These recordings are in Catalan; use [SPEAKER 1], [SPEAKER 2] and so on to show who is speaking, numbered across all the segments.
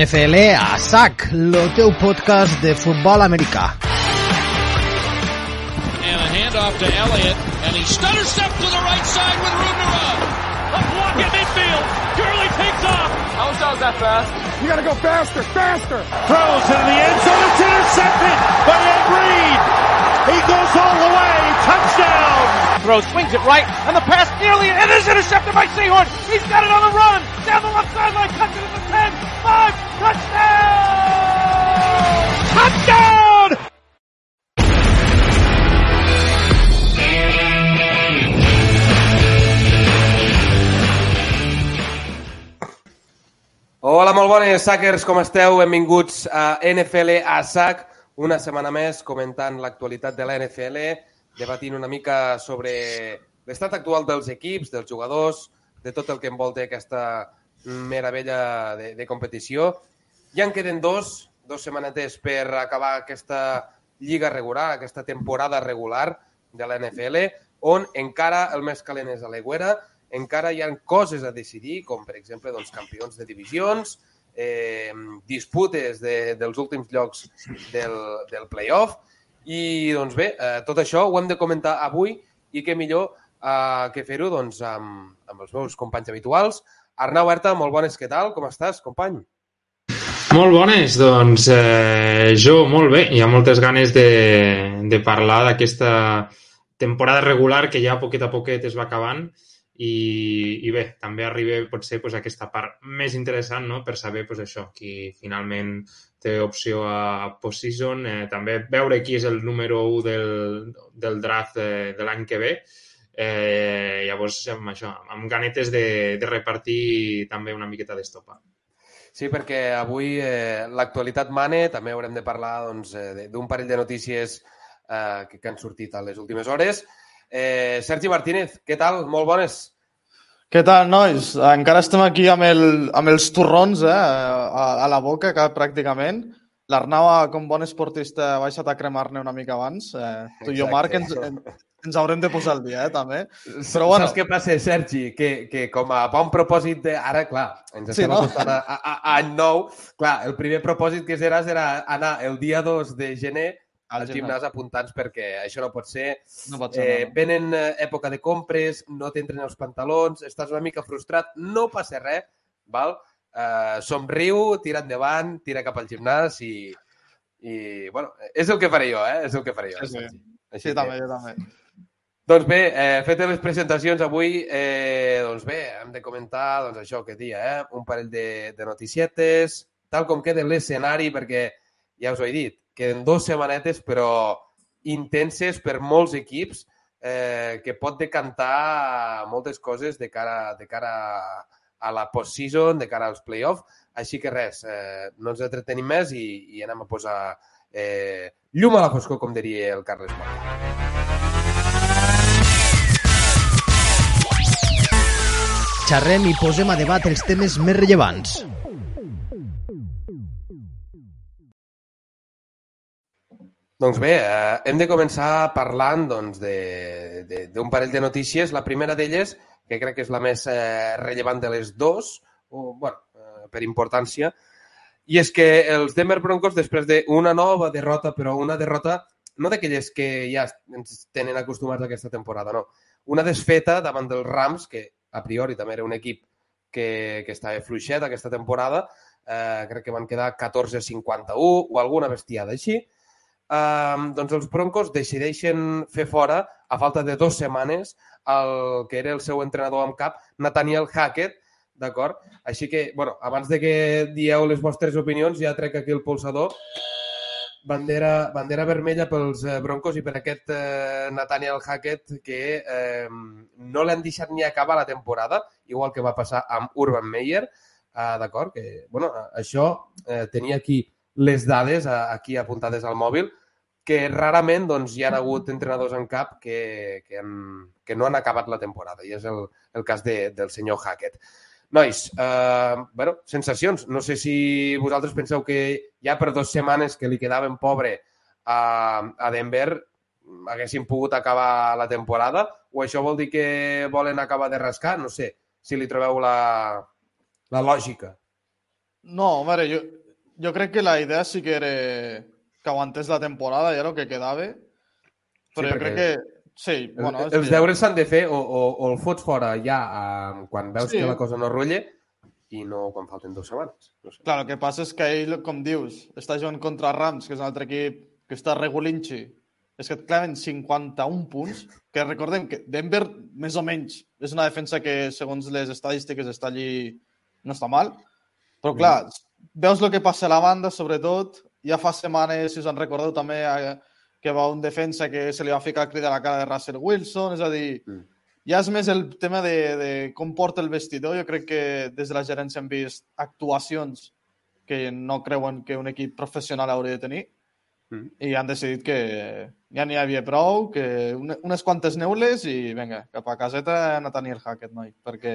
[SPEAKER 1] NFL a sac, el teu podcast de futbol americà.
[SPEAKER 2] And a handoff to Elliott, and he stutter step to the right side with room to run. A block at midfield. Gurley takes off.
[SPEAKER 3] How was that fast?
[SPEAKER 4] You gotta go faster, faster.
[SPEAKER 2] Throws into the end zone. It's intercepted by Ed Reed. He goes all the way. Touchdown. Throw swings it right, and the pass nearly, and is intercepted by Seahorn. He's got it on the run. Down the left sideline. Cuts it at the 10, 5. Touchdown! Touchdown!
[SPEAKER 5] Hola, molt bones, Sackers, com esteu? Benvinguts a NFL a SAC, una setmana més comentant l'actualitat de la NFL, debatint una mica sobre l'estat actual dels equips, dels jugadors, de tot el que envolta aquesta meravella de, de competició. Ja en queden dos, dos setmanetes per acabar aquesta lliga regular, aquesta temporada regular de la NFL, on encara el més calent és a l'aigüera, encara hi ha coses a decidir, com per exemple doncs, campions de divisions, eh, disputes de, dels últims llocs del, del playoff, i doncs bé, eh, tot això ho hem de comentar avui i què millor eh, que fer-ho doncs, amb, amb els meus companys habituals. Arnau Herta, molt bones, què tal? Com estàs, company?
[SPEAKER 3] Molt bones, doncs eh, jo molt bé, hi ha moltes ganes de, de parlar d'aquesta temporada regular que ja poquet a poquet es va acabant i, i bé, també arriba potser pues, aquesta part més interessant no? per saber pues, això, qui finalment té opció a postseason, eh, també veure qui és el número 1 del, del draft de, de l'any que ve. Eh, llavors, amb això, amb ganetes de, de repartir també una miqueta d'estopa.
[SPEAKER 5] Sí, perquè avui eh, l'actualitat mane, també haurem de parlar doncs, eh, d'un parell de notícies eh, que, que han sortit a les últimes hores. Eh, Sergi Martínez, què tal? Molt bones.
[SPEAKER 6] Què tal, nois? Encara estem aquí amb, el, amb els torrons eh, a, a la boca, que, pràcticament. L'Arnau, com bon esportista, ha baixat a cremar-ne una mica abans. Eh, tu i jo, Marc, ens, ens haurem de posar al dia, eh, també.
[SPEAKER 5] Però, bueno... Saps què passa, Sergi? Que, que com a bon propòsit de... Ara, clar, ens estem sí, no? acostant a, a, a any nou. Clar, el primer propòsit que serà serà anar el dia 2 de gener al gimnàs apuntats perquè això no pot ser.
[SPEAKER 6] No pot ser eh,
[SPEAKER 5] no. Venen eh, època de compres, no t'entren els pantalons, estàs una mica frustrat, no passa res, val? Eh, somriu, tira endavant, tira cap al gimnàs i, i bueno, és el que faré jo, eh? És el que faré jo.
[SPEAKER 6] Sí, sí. Així sí que... també, jo també.
[SPEAKER 5] Doncs bé, eh, fetes les presentacions avui, eh, doncs bé, hem de comentar doncs això que dia, eh? un parell de, de noticietes, tal com queda l'escenari, perquè ja us ho he dit, queden dues setmanetes, però intenses per molts equips, eh, que pot decantar moltes coses de cara, de cara a la post-season, de cara als play-off. Així que res, eh, no ens entretenim més i, i anem a posar eh, llum a la foscor, com diria el Carles Mort.
[SPEAKER 1] Xerrem i posem a debat els temes més rellevants.
[SPEAKER 5] Doncs bé, eh, hem de començar parlant d'un doncs, parell de notícies. La primera d'elles, que crec que és la més eh, rellevant de les dues, o, bueno, eh, per importància, i és que els Denver Broncos, després d'una nova derrota, però una derrota no d'aquelles que ja ens tenen acostumats aquesta temporada, no. Una desfeta davant dels Rams, que a priori també era un equip que, que estava fluixet aquesta temporada, eh, crec que van quedar 14-51 o alguna bestiada així, eh, doncs els Broncos decideixen fer fora, a falta de dues setmanes, el que era el seu entrenador en cap, Nathaniel Hackett, d'acord? Així que, bueno, abans de que dieu les vostres opinions, ja trec aquí el pulsador. Bandera, bandera vermella pels eh, Broncos i per aquest eh, Nathaniel Hackett que eh, no l'han deixat ni acabar la temporada, igual que va passar amb Urban Meyer, eh, d'acord? Que, bueno, això eh, tenia aquí les dades eh, aquí apuntades al mòbil que rarament doncs, hi ha hagut entrenadors en cap que, que, han, que no han acabat la temporada, i és el, el cas de, del senyor Hackett. Nois, eh, bueno, sensacions. No sé si vosaltres penseu que ja per dues setmanes que li quedaven pobre a, a Denver haguessin pogut acabar la temporada o això vol dir que volen acabar de rascar? No sé si li trobeu la, la lògica.
[SPEAKER 6] No, veure, jo, jo crec que la idea sí que era que aguantés la temporada, ja el que quedava. Però sí, jo crec que... Sí, bueno,
[SPEAKER 5] els deures s'han de fer o, o, o el fots fora ja um, quan veus sí. que la cosa no rutlla i no quan falten dues setmanes. No sé.
[SPEAKER 6] Clar, el que passa és que ell, com dius, està jugant contra Rams, que és un altre equip que està regulinxi. És que et claven 51 punts, que recordem que Denver, més o menys, és una defensa que, segons les estadístiques, està allí... no està mal. Però, clar, veus el que passa a la banda, sobretot, ja fa setmanes, si us en recordeu també, eh, que va un defensa que se li va ficar el crit a la cara de Russell Wilson, és a dir, mm. ja és més el tema de, de com porta el vestidor. Jo crec que des de la gerència hem vist actuacions que no creuen que un equip professional hauria de tenir mm. i han decidit que ja n'hi havia prou, que unes quantes neules i vinga, cap a caseta Nathaniel Hackett, noi, perquè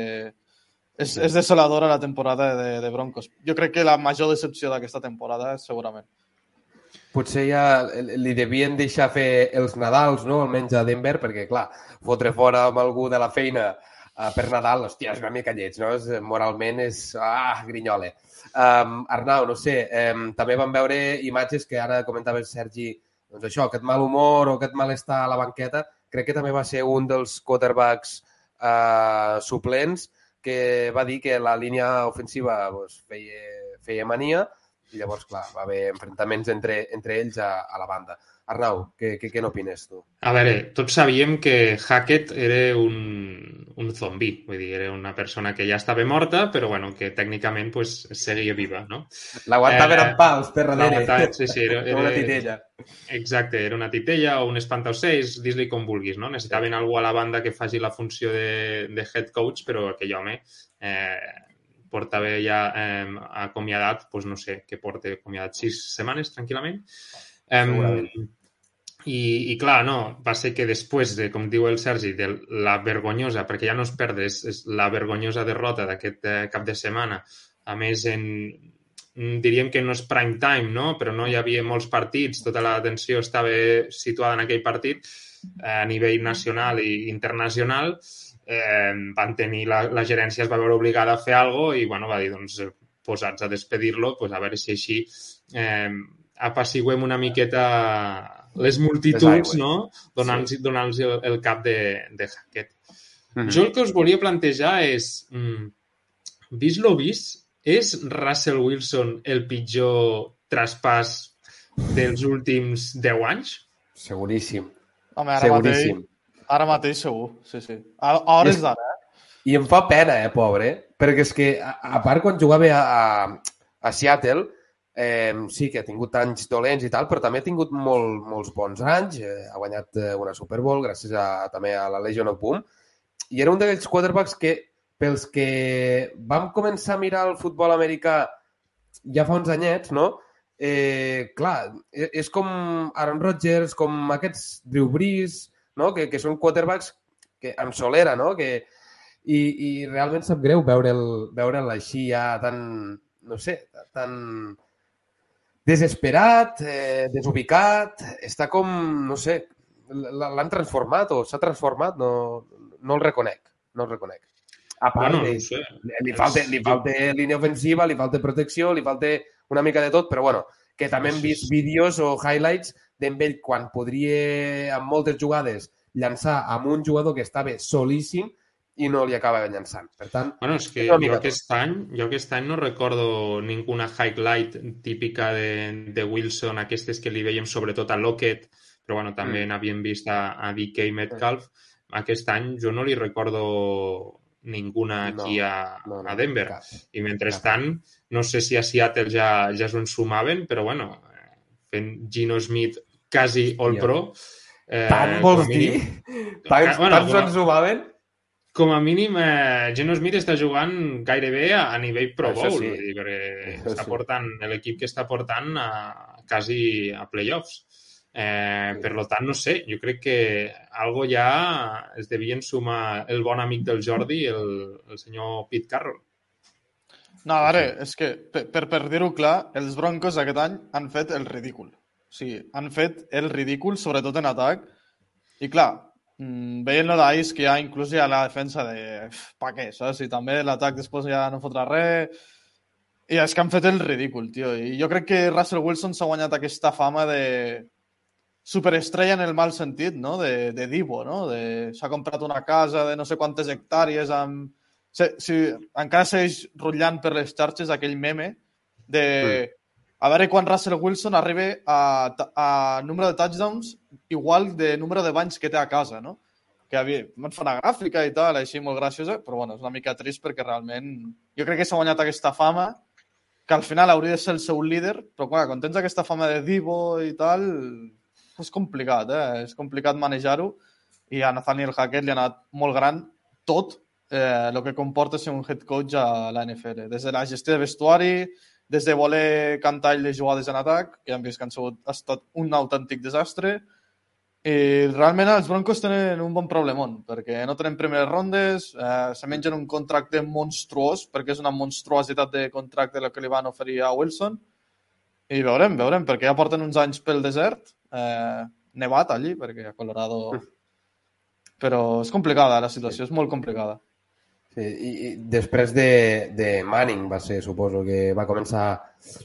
[SPEAKER 6] és, és desoladora la temporada de, de Broncos. Jo crec que la major decepció d'aquesta temporada, segurament.
[SPEAKER 5] Potser ja li devien deixar fer els Nadals, no? almenys a Denver, perquè, clar, fotre fora amb algú de la feina uh, per Nadal, hòstia, és una mica lleig, no? És, moralment és... Ah, grinyole. Um, Arnau, no sé, um, també vam veure imatges que ara comentava el Sergi, doncs això, aquest mal humor o aquest malestar a la banqueta, crec que també va ser un dels quarterbacks uh, suplents que va dir que la línia ofensiva doncs, feia, feia mania i llavors, clar, va haver enfrontaments entre, entre ells a, a la banda. Arnau, què, què, què n'opines tu?
[SPEAKER 3] A veure, tots sabíem que Hackett era un, un zombi, vull dir, era una persona que ja estava morta, però bueno, que tècnicament pues, seguia viva, no?
[SPEAKER 5] L'aguantaven eh, amb pals per darrere.
[SPEAKER 3] Sí, sí, era, era,
[SPEAKER 5] una titella.
[SPEAKER 3] Exacte, era una titella o un espantaocells, dis-li com vulguis, no? Necessitaven sí. algú a la banda que faci la funció de, de head coach, però aquell home eh, portava ja eh, acomiadat, doncs no sé, que porta acomiadat sis setmanes tranquil·lament. Um, i, I clar, no, va ser que després de, com diu el Sergi, de la vergonyosa, perquè ja no es perd, és, és la vergonyosa derrota d'aquest eh, cap de setmana, a més en, diríem que no és prime time, no? però no hi havia molts partits, tota l'atenció estava situada en aquell partit eh, a nivell nacional i internacional, eh, van tenir, la, la gerència es va veure obligada a fer alguna cosa i bueno, va dir, doncs, posats a despedir-lo, pues, a veure si així eh, apaciguem una miqueta les multituds, no? Donant-los sí. donant el, el cap de, de Hackett. Mm -hmm. Jo el que us volia plantejar és, mm, vist lo vist, és Russell Wilson el pitjor traspàs dels últims 10 anys?
[SPEAKER 5] Seguríssim.
[SPEAKER 6] Home, ara Seguríssim. mateix, ara mateix segur, sí, sí. A, a hores d'ara, eh?
[SPEAKER 5] I em fa pena, eh, pobre, perquè és que, a, a part, quan jugava a, a, a Seattle, Eh, sí que ha tingut anys dolents i tal, però també ha tingut molt, molts bons anys. Eh, ha guanyat eh, una Super Bowl gràcies a, també a la Legion of Boom. I era un d'aquells quarterbacks que, pels que vam començar a mirar el futbol americà ja fa uns anyets, no? Eh, clar, e, és com Aaron Rodgers, com aquests Drew Brees, no? que, que són quarterbacks que, amb solera, no? Que, i, I realment sap greu veure'l veure, així ja tan, no sé, tan desesperat, eh, desubicat, està com, no sé, l'han transformat o s'ha transformat, no, no el reconec, no el reconec. A part, bueno, no sé. li, falta, li falta línia ofensiva, li falta protecció, li falta una mica de tot, però bueno, que també hem vist vídeos o highlights d'en ell quan podria, amb moltes jugades, llançar amb un jugador que estava solíssim i no li acaba llançant. Per tant,
[SPEAKER 3] bueno, és que jo aquest, any, jo aquest any no recordo ninguna highlight típica de, de Wilson, aquestes que li veiem sobretot a Lockett, però bueno, també mm. n'havíem vist a, a DK Metcalf. Aquest any jo no li recordo ninguna aquí no, a, no, no, a Denver. Cap, I mentrestant, no sé si a Seattle ja, ja s'ho ensumaven, però bueno, fent Gino Smith quasi all-pro...
[SPEAKER 5] Eh, Tant vols mínim... dir? Tants, bueno, tants sumaven?
[SPEAKER 3] Com a mínim, eh, Geno Smith està jugant gairebé a, a nivell Pro Bowl, sí. dir, perquè Això està sí. portant l'equip que està portant a, quasi a playoffs. Eh, sí. Per lo tant, no sé, jo crec que algo ja es devien sumar el bon amic del Jordi, el, el senyor Pete Carroll.
[SPEAKER 6] No, a veure, és que, per, per dir-ho clar, els Broncos aquest any han fet el ridícul. O sigui, han fet el ridícul, sobretot en atac, i clar, veient lo d'Ais, que ja inclús ha la defensa de... Pa què, saps? I també l'atac després ja no fotrà res... I és que han fet el ridícul, tio. I jo crec que Russell Wilson s'ha guanyat aquesta fama de superestrella en el mal sentit, no? De, de divo, no? De... S'ha comprat una casa de no sé quantes hectàrees amb... Si, si encara segueix rotllant per les xarxes aquell meme de... Mm a veure quan Russell Wilson arriba a, a número de touchdowns igual de número de banys que té a casa, no? Que havia, van fer una gràfica i tal, així molt graciosa, però bueno, és una mica trist perquè realment jo crec que s'ha guanyat aquesta fama que al final hauria de ser el seu líder, però clar, quan tens aquesta fama de divo i tal, és complicat, eh? És complicat manejar-ho i a Nathaniel Hackett li ha anat molt gran tot eh, el que comporta ser un head coach a la NFL. Des de la gestió de vestuari, des de voler cantar les jugades en atac, que hem vist que han sigut, ha estat un autèntic desastre, i realment els Broncos tenen un bon problemon, perquè no tenen primeres rondes, eh, se mengen un contracte monstruós, perquè és una monstruositat de contracte el que li van oferir a Wilson, i veurem, veurem, perquè ja porten uns anys pel desert, eh, nevat allí, perquè a Colorado... Però és complicada, la situació és molt complicada.
[SPEAKER 5] Sí, i, i després de, de Manning va ser, suposo, que va començar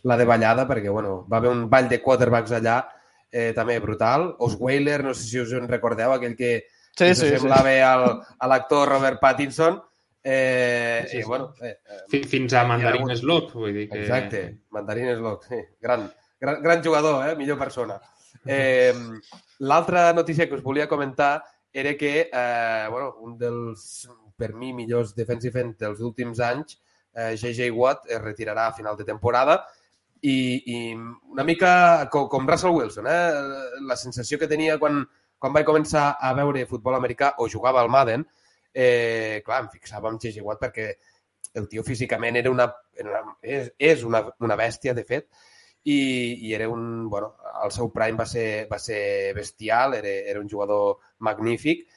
[SPEAKER 5] la davallada, perquè bueno, va haver un ball de quarterbacks allà eh, també brutal. Osweiler, no sé si us en recordeu, aquell que, sí, que sí, semblava sí. al, a l'actor Robert Pattinson, Eh,
[SPEAKER 3] Sí,
[SPEAKER 5] i,
[SPEAKER 3] sí.
[SPEAKER 5] bueno, eh, eh,
[SPEAKER 3] Fi- Fins a Mandarín
[SPEAKER 5] hagut-
[SPEAKER 3] Slot, vull dir que...
[SPEAKER 5] Exacte, Mandarín Slot, sí. Gran, gran, gran jugador, eh? millor persona. Eh, L'altra notícia que us volia comentar era que eh, bueno, un dels, per mi, millors defensive end dels últims anys, eh, J.J. Watt, es retirarà a final de temporada i, i una mica com, com Russell Wilson, eh? la sensació que tenia quan, quan vaig començar a veure futbol americà o jugava al Madden, eh, clar, em fixava en J.J. Watt perquè el tio físicament era una, era una, és, és una, una bèstia, de fet, i, i era un, bueno, el seu prime va ser, va ser bestial, era, era un jugador magnífic,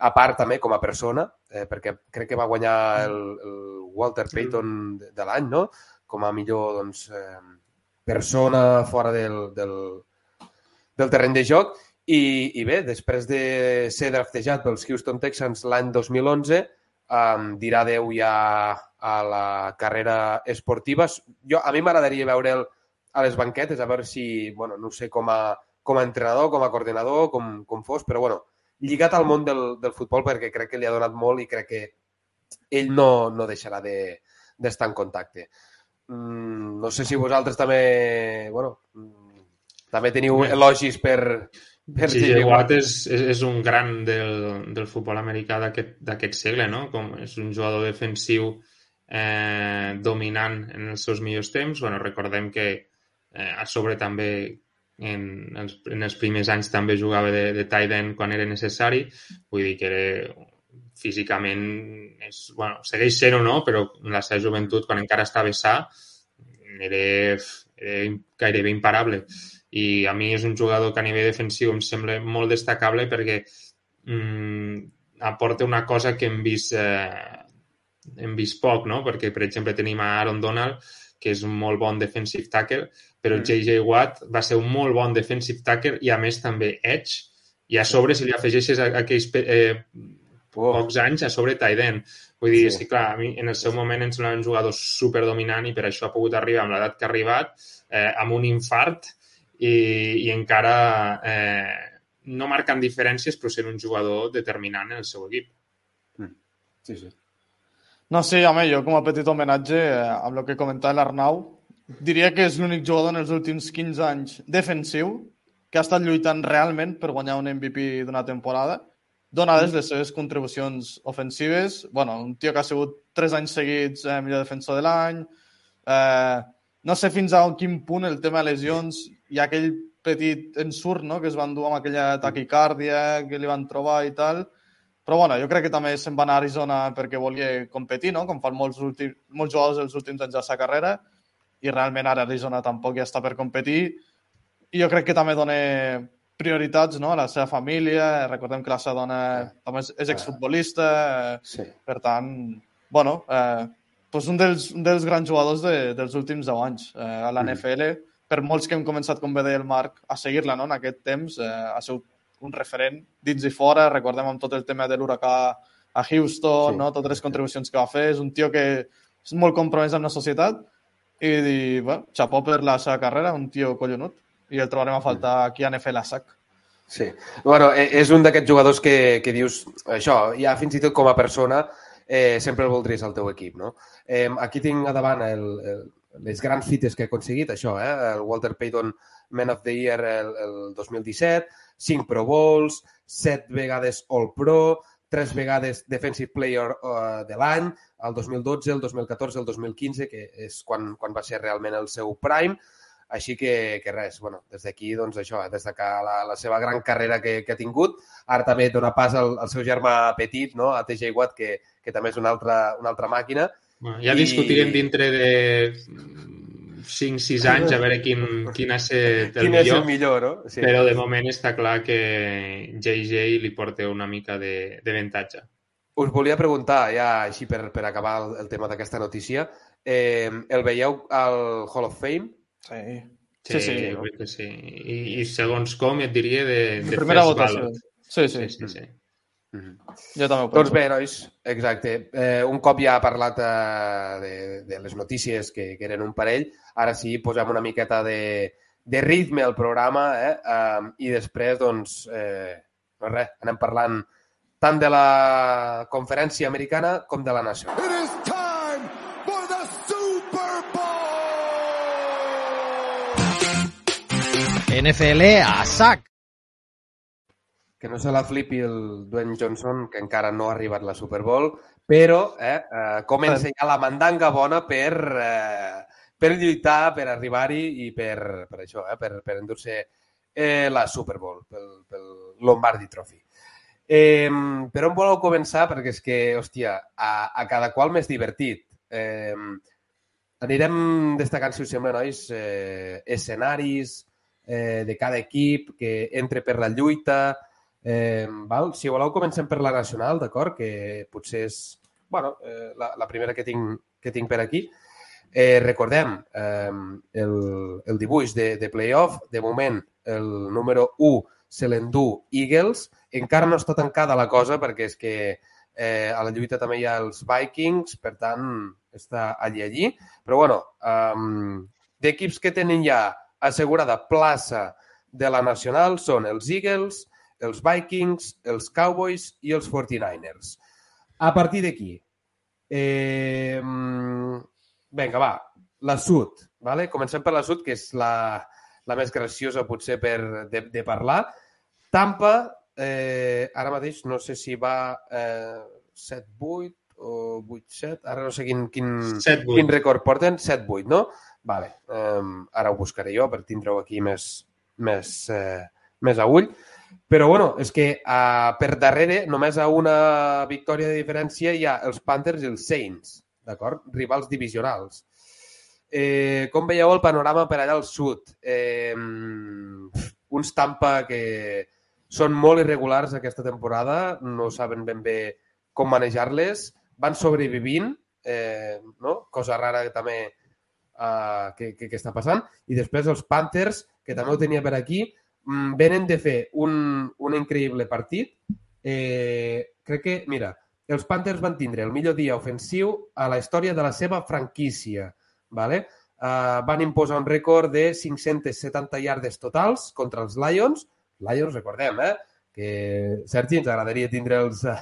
[SPEAKER 5] a part també com a persona, eh, perquè crec que va guanyar el, el Walter Payton de, de l'any, no? Com a millor doncs, eh, persona fora del, del, del terreny de joc. I, I bé, després de ser draftejat pels Houston Texans l'any 2011, um, dirà adeu ja a la carrera esportiva. Jo, a mi m'agradaria veure'l a les banquetes, a veure si, bueno, no sé, com a, com a entrenador, com a coordinador, com, com fos, però bueno, lligat al món del, del futbol perquè crec que li ha donat molt i crec que ell no, no deixarà de- d'estar de, en contacte. Mm, no sé si vosaltres també, bueno, mm, també teniu elogis per, per
[SPEAKER 3] J.J. Watt és, és, és un gran del, del futbol americà d'aquest segle, no? Com és un jugador defensiu eh, dominant en els seus millors temps. Bueno, recordem que eh, a sobre també en els, en els primers anys també jugava de, de tight end quan era necessari. Vull dir que era físicament és, bueno, segueix sent o no, però en la seva joventut, quan encara estava sa, era, era gairebé imparable i a mi és un jugador que a nivell defensiu em sembla molt destacable perquè mm, aporta una cosa que hem vist, eh, hem vist poc, no? Perquè, per exemple, tenim a Aaron Donald, que és un molt bon defensive tackle, però
[SPEAKER 5] Mm.
[SPEAKER 3] J.J. Watt va ser un molt bon defensive tackle i, a més, també edge. I a sobre, si li afegeixes a- aquells eh,
[SPEAKER 5] Oh,
[SPEAKER 3] pocs anys, a sobre end. Vull dir,
[SPEAKER 5] Sí.
[SPEAKER 3] sí. clar, a mi en el seu moment em semblava un jugador superdominant i per això ha pogut arribar amb l'edat que ha arribat, eh, amb un infart i, i encara eh, no marcant diferències, però sent un jugador determinant en el seu equip.
[SPEAKER 5] sí, sí.
[SPEAKER 6] No, sí, home, jo com a petit homenatge eh, amb el que comentava l'Arnau, diria que és l'únic jugador en els últims 15 anys defensiu que ha estat lluitant realment per guanyar un MVP d'una temporada, donades les seves contribucions ofensives. bueno, un tio que ha sigut 3 anys seguits eh, millor defensor de l'any. Eh, no sé fins a quin punt el tema de lesions i aquell petit ensurt no? que es van dur amb aquella taquicàrdia que li van trobar i tal. Però bueno, jo crec que també se'n va anar a Arizona perquè volia competir, no? com fan molts, últims, molts jugadors els últims anys de seva carrera, i realment ara Arizona tampoc ja està per competir. I jo crec que també dona prioritats no? a la seva família. Recordem que la seva dona també és, és exfutbolista, eh,
[SPEAKER 5] sí.
[SPEAKER 6] per tant, bueno, eh, doncs un, dels, un dels grans jugadors de, dels últims 10 anys eh, a la
[SPEAKER 5] Mm.
[SPEAKER 6] NFL. Per molts que hem començat, com bé deia el Marc, a seguir-la no? en aquest temps, eh, ha sigut un referent dins i fora. Recordem amb tot el tema de l'huracà a Houston,
[SPEAKER 5] Sí.
[SPEAKER 6] no? totes les contribucions que va fer. És un tio que és molt compromès amb la societat i, i bueno, xapó per la seva carrera, un tio collonut. I el trobarem a faltar aquí a NFL a sac.
[SPEAKER 5] Sí. Bueno, e- és un d'aquests jugadors que, que dius, això, ja fins i tot com a persona, eh, sempre el voldries al teu equip, no? Eh, aquí tinc a davant el, el, les grans fites que ha aconseguit, això, eh? el Walter Payton Man of the Year el, el 2017, 5 Pro Bowls, 7 vegades All Pro, 3 vegades Defensive Player uh, de l'any, el 2012, el 2014, el 2015, que és quan, quan va ser realment el seu prime, així que, que res, bueno, des d'aquí, doncs això, eh, destacar la, la seva gran carrera que, que ha tingut. Ara també dona pas al, al seu germà petit, no? a TJ Watt, que, que també és una altra, una altra màquina.
[SPEAKER 3] Bueno, ja
[SPEAKER 5] I-
[SPEAKER 3] discutirem dintre de 5-6 anys a veure quin, quin ha estat el
[SPEAKER 5] Quin és
[SPEAKER 3] millor,
[SPEAKER 5] el millor, no? Sí.
[SPEAKER 3] però de moment està clar que JJ li porta una mica de, de avantatge.
[SPEAKER 5] Us volia preguntar, ja així per, per acabar el, el tema d'aquesta notícia, eh, el veieu al Hall of Fame?
[SPEAKER 6] Sí.
[SPEAKER 3] Sí,
[SPEAKER 6] Sí, sí,
[SPEAKER 3] jo
[SPEAKER 6] no?
[SPEAKER 3] crec que sí. I, I segons com, et diria de, de
[SPEAKER 6] Primera
[SPEAKER 3] first
[SPEAKER 6] votació. Sí, sí,
[SPEAKER 3] Sí, sí, sí.
[SPEAKER 5] Mm -hmm.
[SPEAKER 6] Jo també ho penso.
[SPEAKER 5] Doncs bé, nois, exacte. Eh, un cop ja ha parlat eh, de, de les notícies, que, que eren un parell, ara sí, posem una miqueta de, de ritme al programa eh? Um, i després, doncs, eh, no res, anem parlant tant de la conferència americana com de la nacional.
[SPEAKER 4] It is time for the Super Bowl!
[SPEAKER 1] NFL a sac.
[SPEAKER 5] Que no se la flipi el Dwayne Johnson, que encara no ha arribat la Super Bowl, però eh, eh, comença ja la mandanga bona per, eh, per lluitar, per arribar-hi i per, per això, eh, per, per endur-se eh, la Super Bowl, pel, pel Lombardi Trophy. Eh, per on voleu començar? Perquè és que, hòstia, a, a cada qual més divertit. Eh, anirem destacant, si us sembla, nois, eh, escenaris eh, de cada equip que entre per la lluita. Eh, val? Si voleu, comencem per la nacional, d'acord? Que potser és bueno, eh, la, la primera que tinc, que tinc per aquí. Eh, recordem eh, el, el dibuix de, de playoff. De moment, el número 1 se l'endú Eagles. Encara no està tancada la cosa perquè és que eh, a la lluita també hi ha els Vikings, per tant, està allí allí. Però, bueno, um, d'equips que tenen ja assegurada plaça de la nacional són els Eagles, els Vikings, els Cowboys i els 49ers. A partir d'aquí, eh, vinga, va, la Sud, vale? comencem per la Sud, que és la, la més graciosa potser per, de, de parlar. Tampa, eh, ara mateix no sé si va eh, 7-8 o 8-7, ara no sé quin, quin,
[SPEAKER 3] 7-8.
[SPEAKER 5] quin rècord porten, 7-8, no? Vale, um, ara ho buscaré jo per tindre-ho aquí més, més, eh, més a ull. Però, bueno, és que uh, per darrere, només a una victòria de diferència, hi ha els Panthers i els Saints, d'acord? Rivals divisionals. Eh, com veieu el panorama per allà al sud? Eh, uns Tampa que són molt irregulars aquesta temporada, no saben ben bé com manejar-les, van sobrevivint, eh, no? cosa rara que també uh, que, que, que està passant, i després els Panthers, que també ho tenia per aquí, venen de fer un, un increïble partit. Eh, crec que, mira, els Panthers van tindre el millor dia ofensiu a la història de la seva franquícia. Vale? Uh, van imposar un rècord de 570 yardes totals contra els Lions. Lions, recordem, eh? que Sergi, ens agradaria tindre'ls a,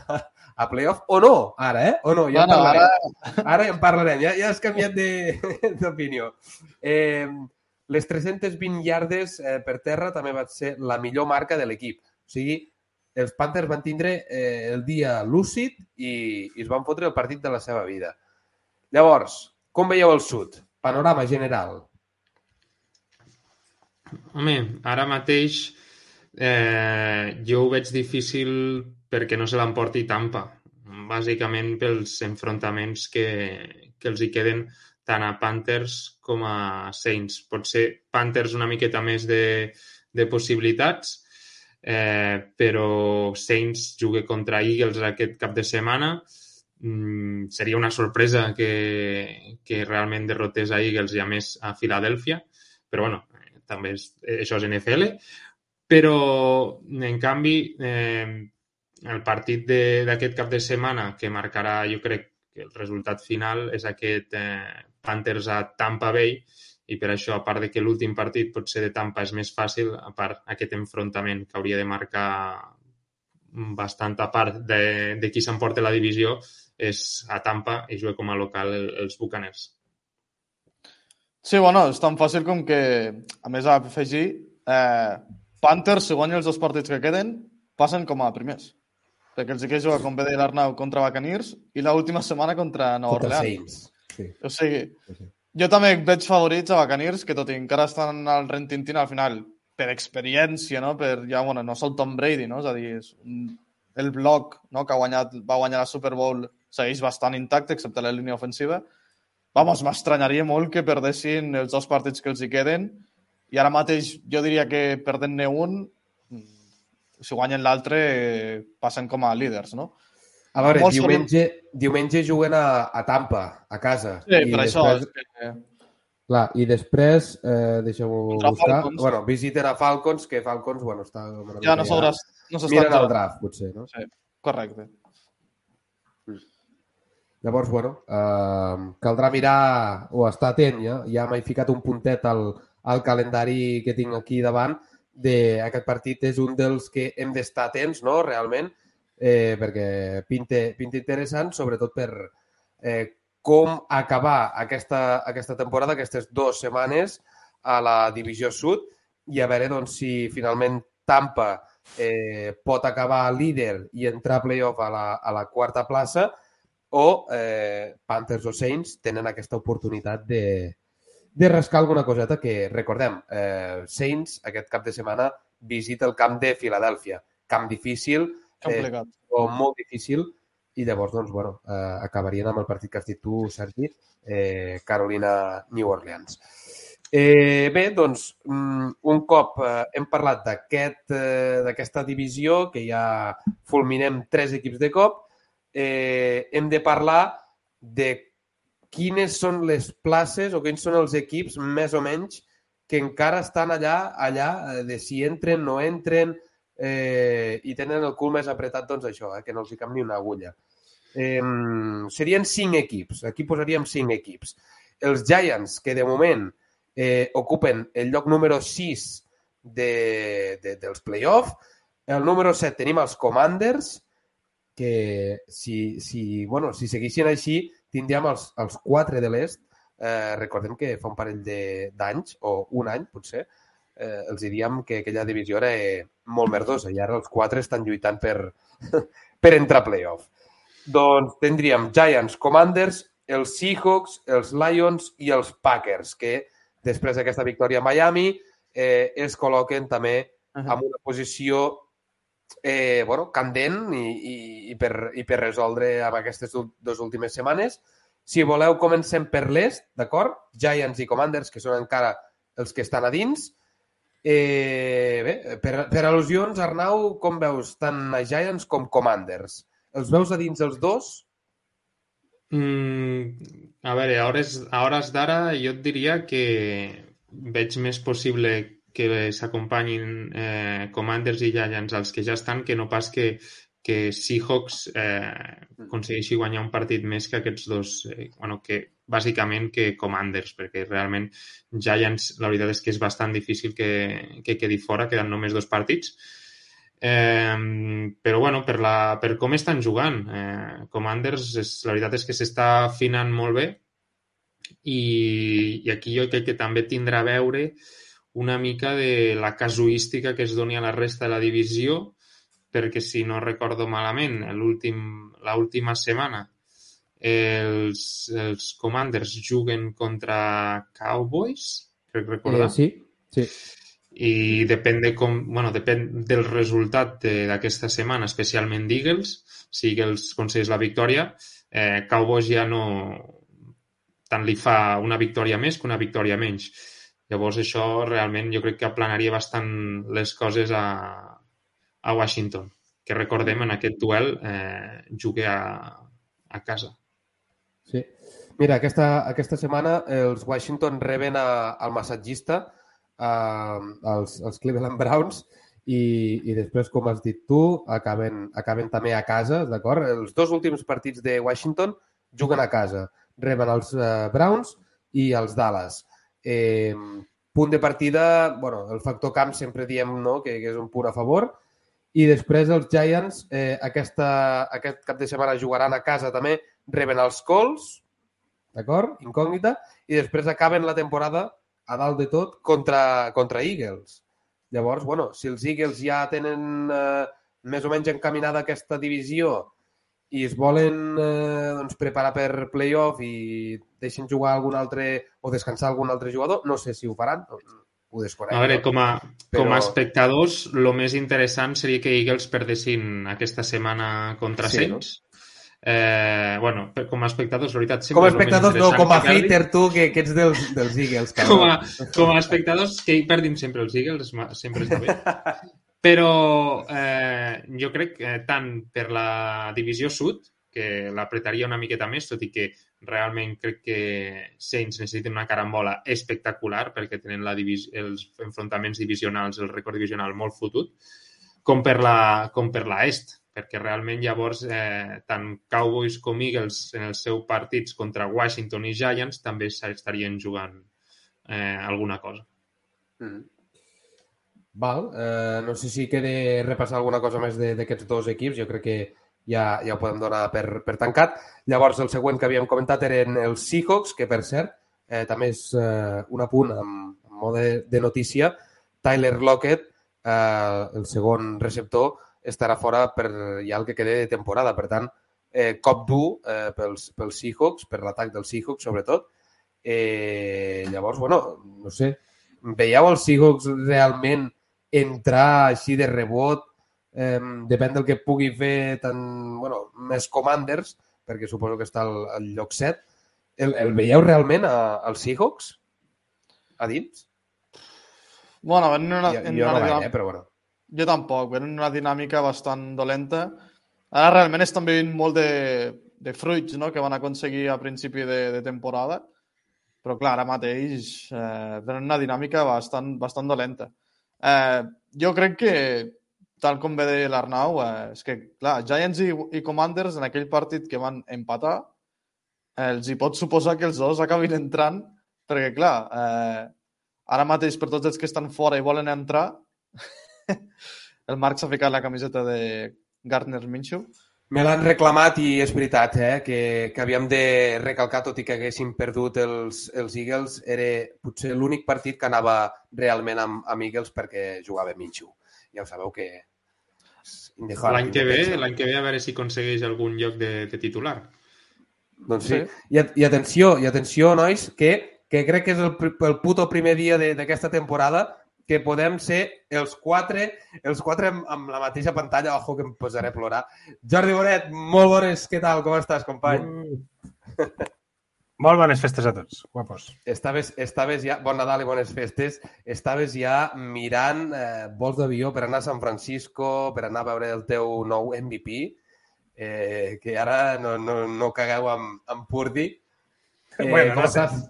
[SPEAKER 5] a playoff, o no, ara, eh? O no, ja en parlarem. Ara ja en parlarem, ja, ja has canviat de- d'opinió. Eh, les 320 yardes eh, per terra també va ser la millor marca de l'equip. O sigui, els Panthers van tindre eh, el dia lúcid i, i es van fotre el partit de la seva vida. Llavors, com veieu el sud? Panorama general.
[SPEAKER 3] Home, ara mateix eh, jo ho veig difícil perquè no se l'emporti Tampa. Bàsicament pels enfrontaments que, que els hi queden tant a Panthers com a Saints. Potser Panthers una miqueta més de, de possibilitats, eh, però Saints juga contra Eagles aquest cap de setmana. Mm, seria una sorpresa que, que realment derrotés a Eagles i a més a Filadèlfia, però bueno, també és, això és NFL. Però, en canvi, eh, el partit d'aquest cap de setmana que marcarà, jo crec, que el resultat final és aquest eh, Panthers a Tampa Bay i per això, a part de que l'últim partit potser de Tampa és més fàcil, a part aquest enfrontament que hauria de marcar bastant a part de, de qui s'emporta la divisió és a Tampa i juga com a local el- els Bucaners.
[SPEAKER 6] Sí, bueno, és tan fàcil com que, a més, a afegir, eh, Panthers, si guanya els dos partits que queden, passen com a primers. Perquè els equips juguen, com bé deia l'Arnau, contra Buccaneers i l'última setmana contra Nova
[SPEAKER 5] Contra
[SPEAKER 6] Orleans.
[SPEAKER 5] Sí.
[SPEAKER 6] O sigui, jo també veig favorits a Buccaneers, que tot i encara estan al rentintin al final, per experiència, no? Per, ja, bueno, no sol Tom Brady, no? És a dir, és un, el bloc no? que ha guanyat, va guanyar la Super Bowl segueix bastant intacte, excepte la línia ofensiva. Vamos, m'estranyaria molt que perdessin els dos partits que els hi queden i ara mateix jo diria que perdent-ne un, si guanyen l'altre, eh, passen com a líders, no?
[SPEAKER 5] A veure,
[SPEAKER 6] Molt
[SPEAKER 5] diumenge, diumenge juguen a, a Tampa, a casa.
[SPEAKER 6] Sí, per això.
[SPEAKER 5] després-
[SPEAKER 6] és que,
[SPEAKER 5] Clar, i després, eh, deixeu-ho buscar,
[SPEAKER 6] Falcons.
[SPEAKER 5] bueno, visiten a Falcons, que Falcons, bueno, està...
[SPEAKER 6] Ja no s'haurà... No
[SPEAKER 5] Miren el draft, potser, no?
[SPEAKER 6] Correcte.
[SPEAKER 5] Llavors, bueno, eh, caldrà mirar o estar atent, ja, ja m'he ficat un puntet al, al calendari que tinc aquí davant, de aquest partit és un dels que hem d'estar atents, no?, realment, eh, perquè pinta, pinta interessant, sobretot per eh, com acabar aquesta, aquesta temporada, aquestes dues setmanes a la Divisió Sud i a veure doncs, si finalment Tampa eh, pot acabar líder i entrar a playoff a la, a la quarta plaça o eh, Panthers o Saints tenen aquesta oportunitat de, de rascar alguna coseta que, recordem, eh, Saints aquest cap de setmana visita el camp de Filadèlfia. Camp difícil, eh, o molt difícil, i llavors, doncs, bueno, eh, acabarien amb el partit que has dit tu, Sergi, eh, Carolina-New Orleans. Eh, bé, doncs, mm, un cop eh, hem parlat d'aquesta aquest, eh, divisió, que ja fulminem tres equips de cop, eh, hem de parlar de quines són les places o quins són els equips més o menys que encara estan allà, allà eh, de si entren, no entren eh, i tenen el cul més apretat, doncs això, eh, que no els hi cap ni una agulla. Eh, serien cinc equips, aquí posaríem cinc equips. Els Giants, que de moment eh, ocupen el lloc número 6 de, de, dels playoffs. El número 7 tenim els Commanders, que si, si, bueno, si seguissin així tindríem els, els quatre de l'est. Eh, recordem que fa un parell d'anys, o un any potser, eh, els diríem que aquella divisió era eh, molt merdosa i ara els quatre estan lluitant per, per entrar a playoff. Doncs tindríem Giants, Commanders, els Seahawks, els Lions i els Packers, que després d'aquesta victòria a Miami eh, es col·loquen també en una posició eh, bueno, candent i, i, i, per, i per resoldre amb aquestes dues últimes setmanes. Si voleu, comencem per l'est, d'acord? Giants i Commanders, que són encara els que estan a dins. Eh, bé, per, per al·lusions, Arnau, com veus tant a Giants com Commanders? Els veus a dins els dos?
[SPEAKER 3] Mm, a veure, a hores, hores d'ara jo et diria que veig més possible que s'acompanyin eh, Commanders i Giants als que ja estan, que no pas que, que Seahawks eh, aconsegueixi guanyar un partit més que aquests dos, eh, bueno, que bàsicament que Commanders, perquè realment Giants la veritat és que és bastant difícil que, que quedi fora, queden només dos partits. Eh, però bueno, per, la, per com estan jugant, eh, Commanders és, la veritat és que s'està afinant molt bé i, i aquí jo crec que també tindrà a veure una mica de la casuística que es doni a la resta de la divisió, perquè si no recordo malament, l'última setmana els, els Commanders juguen contra Cowboys, crec recordar.
[SPEAKER 7] Eh, sí, sí.
[SPEAKER 3] I depèn, de com, bueno, depèn del resultat d'aquesta setmana, especialment d'Eagles. Si Eagles aconsegueix la victòria, eh, Cowboys ja no... Tant li fa una victòria més que una victòria menys. Llavors això realment jo crec que aplanaria bastant les coses a, a Washington, que recordem en aquest duel eh, jugué a, a casa.
[SPEAKER 5] Sí. Mira, aquesta, aquesta setmana els Washington reben a, al massatgista, a, als, als Cleveland Browns, i, i després, com has dit tu, acaben, acaben també a casa, d'acord? Els dos últims partits de Washington juguen a casa. Reben els uh, Browns i els Dallas. Eh, punt de partida, bueno, el factor camp sempre diem no, que, que és un punt a favor. I després els Giants eh, aquesta, aquest cap de setmana jugaran a casa també, reben els Colts, d'acord? Incògnita. I després acaben la temporada a dalt de tot contra, contra Eagles. Llavors, bueno, si els Eagles ja tenen eh, més o menys encaminada aquesta divisió i es volen eh, doncs, preparar per playoff i deixen jugar algun altre o descansar algun altre jugador, no sé si ho faran, ho desconec.
[SPEAKER 3] A veure, com a, però... com a espectadors, el més interessant seria que Eagles perdessin aquesta setmana contra sí, Saints. No? Eh, bueno, com a espectadors, la veritat,
[SPEAKER 5] Com a espectadors, no, com a hater tu, que, que ets dels, dels Eagles.
[SPEAKER 3] Com a, com a espectadors, que hi perdim sempre els Eagles, sempre està bé. Però eh, jo crec que tant per la divisió sud, que l'apretaria una miqueta més, tot i que realment crec que Saints necessiten una carambola espectacular perquè tenen la divis els enfrontaments divisionals, el record divisional molt fotut, com per la, com per la est, perquè realment llavors eh, tant Cowboys com Eagles en els seus partits contra Washington i Giants també estarien jugant eh, alguna cosa.
[SPEAKER 5] Mm -hmm. Val. Eh, no sé si queda repassar alguna cosa més de- d'aquests dos equips. Jo crec que ja, ja ho podem donar per, per tancat. Llavors, el següent que havíem comentat eren els Seahawks, que, per cert, eh, també és eh, un apunt amb, amb mode de notícia. Tyler Lockett, eh, el segon receptor, estarà fora per ja el que queda de temporada. Per tant, eh, cop dur eh, pels, pels Seahawks, per l'atac dels Seahawks, sobretot. Eh, llavors, bueno, no sé, veieu els Seahawks realment entrar així de rebot? Eh, depèn del que pugui fer tant, bueno, més Commanders, perquè suposo que està al, al lloc 7. El, el veieu realment a, als Seahawks? A dins?
[SPEAKER 6] Bueno, en una,
[SPEAKER 5] Jo,
[SPEAKER 6] en
[SPEAKER 5] jo
[SPEAKER 6] una
[SPEAKER 5] no gaire, eh, però bueno.
[SPEAKER 6] Jo tampoc, venen una dinàmica bastant dolenta. Ara realment estan vivint molt de, de fruits no? que van aconseguir a principi de, de temporada, però clar, ara mateix eh, tenen una dinàmica bastant, bastant dolenta. Eh, jo crec que, tal com ve de l'Arnau, eh, és que, clar, Giants i, i Commanders en aquell partit que van empatar, eh, els hi pot suposar que els dos acabin entrant, perquè, clar, eh, ara mateix per tots els que estan fora i volen entrar, el Marc s'ha ficat la camiseta de Gardner Minshew.
[SPEAKER 5] Me l'han reclamat i és veritat eh, que, que havíem de recalcar, tot i que haguéssim perdut els, els Eagles, era potser l'únic partit que anava realment amb, amb Eagles perquè jugava Minshew. Ja ho sabeu que...
[SPEAKER 3] L'any que ve, l'any que ve a veure si aconsegueix algun lloc de, de titular.
[SPEAKER 5] Doncs sí.
[SPEAKER 6] Sí.
[SPEAKER 5] I, I atenció, i atenció, nois, que, que crec que és el, el puto primer dia de- d'aquesta temporada que podem ser els quatre, els quatre amb, amb la mateixa pantalla, ojo que em posaré a plorar. Jordi Bonet, molt bones, què tal, com estàs, company?
[SPEAKER 7] Molt bones festes a tots, guapos.
[SPEAKER 5] Estaves, estaves ja, bon Nadal i bones festes, estaves ja mirant eh, vols d'avió per anar a San Francisco, per anar a veure el teu nou MVP, eh, que ara no, no, no cagueu amb, amb Purdi. Eh,
[SPEAKER 7] Bueno, no sé.
[SPEAKER 5] estàs?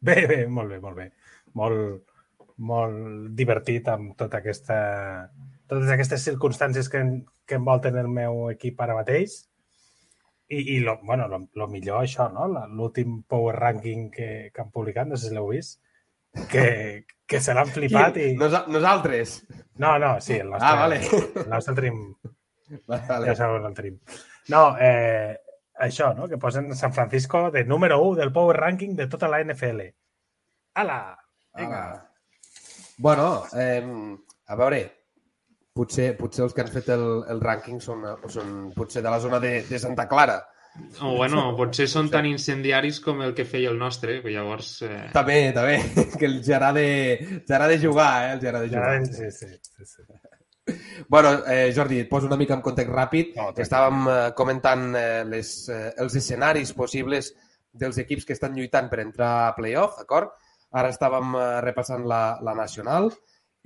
[SPEAKER 7] Bé, bé, molt bé, molt bé. Molt, molt divertit amb tota aquesta, totes aquestes circumstàncies que, que envolten el meu equip ara mateix. I, i lo, bueno, lo, lo millor això, no? L'últim power ranking que, que han publicat, no sé si l'heu vist, que, que se l'han flipat i...
[SPEAKER 5] Nosa nosaltres.
[SPEAKER 7] No, no, sí, el nostre,
[SPEAKER 5] Ah, vale.
[SPEAKER 7] el nostre tenim
[SPEAKER 5] Vale.
[SPEAKER 7] ja sabeu el tenim. No, eh, això, no? Que posen San Francisco de número 1 del power ranking de tota la NFL. Ala! Vinga.
[SPEAKER 5] Ah. Bueno, eh, a veure, potser, potser els que han fet el, el rànquing són, són potser de la zona de, de Santa Clara.
[SPEAKER 3] O bueno, potser són tan incendiaris com el que feia el nostre, que llavors... Eh...
[SPEAKER 5] També, també, que el gerà de, gerà de jugar, eh? El gerà de jugar.
[SPEAKER 7] sí, sí, sí, sí.
[SPEAKER 5] Bueno, eh, Jordi, et poso una mica en context ràpid.
[SPEAKER 7] No.
[SPEAKER 5] Estàvem eh, comentant eh, les, eh, els escenaris possibles dels equips que estan lluitant per entrar a playoff, d'acord? Ara estàvem eh, repassant la, la nacional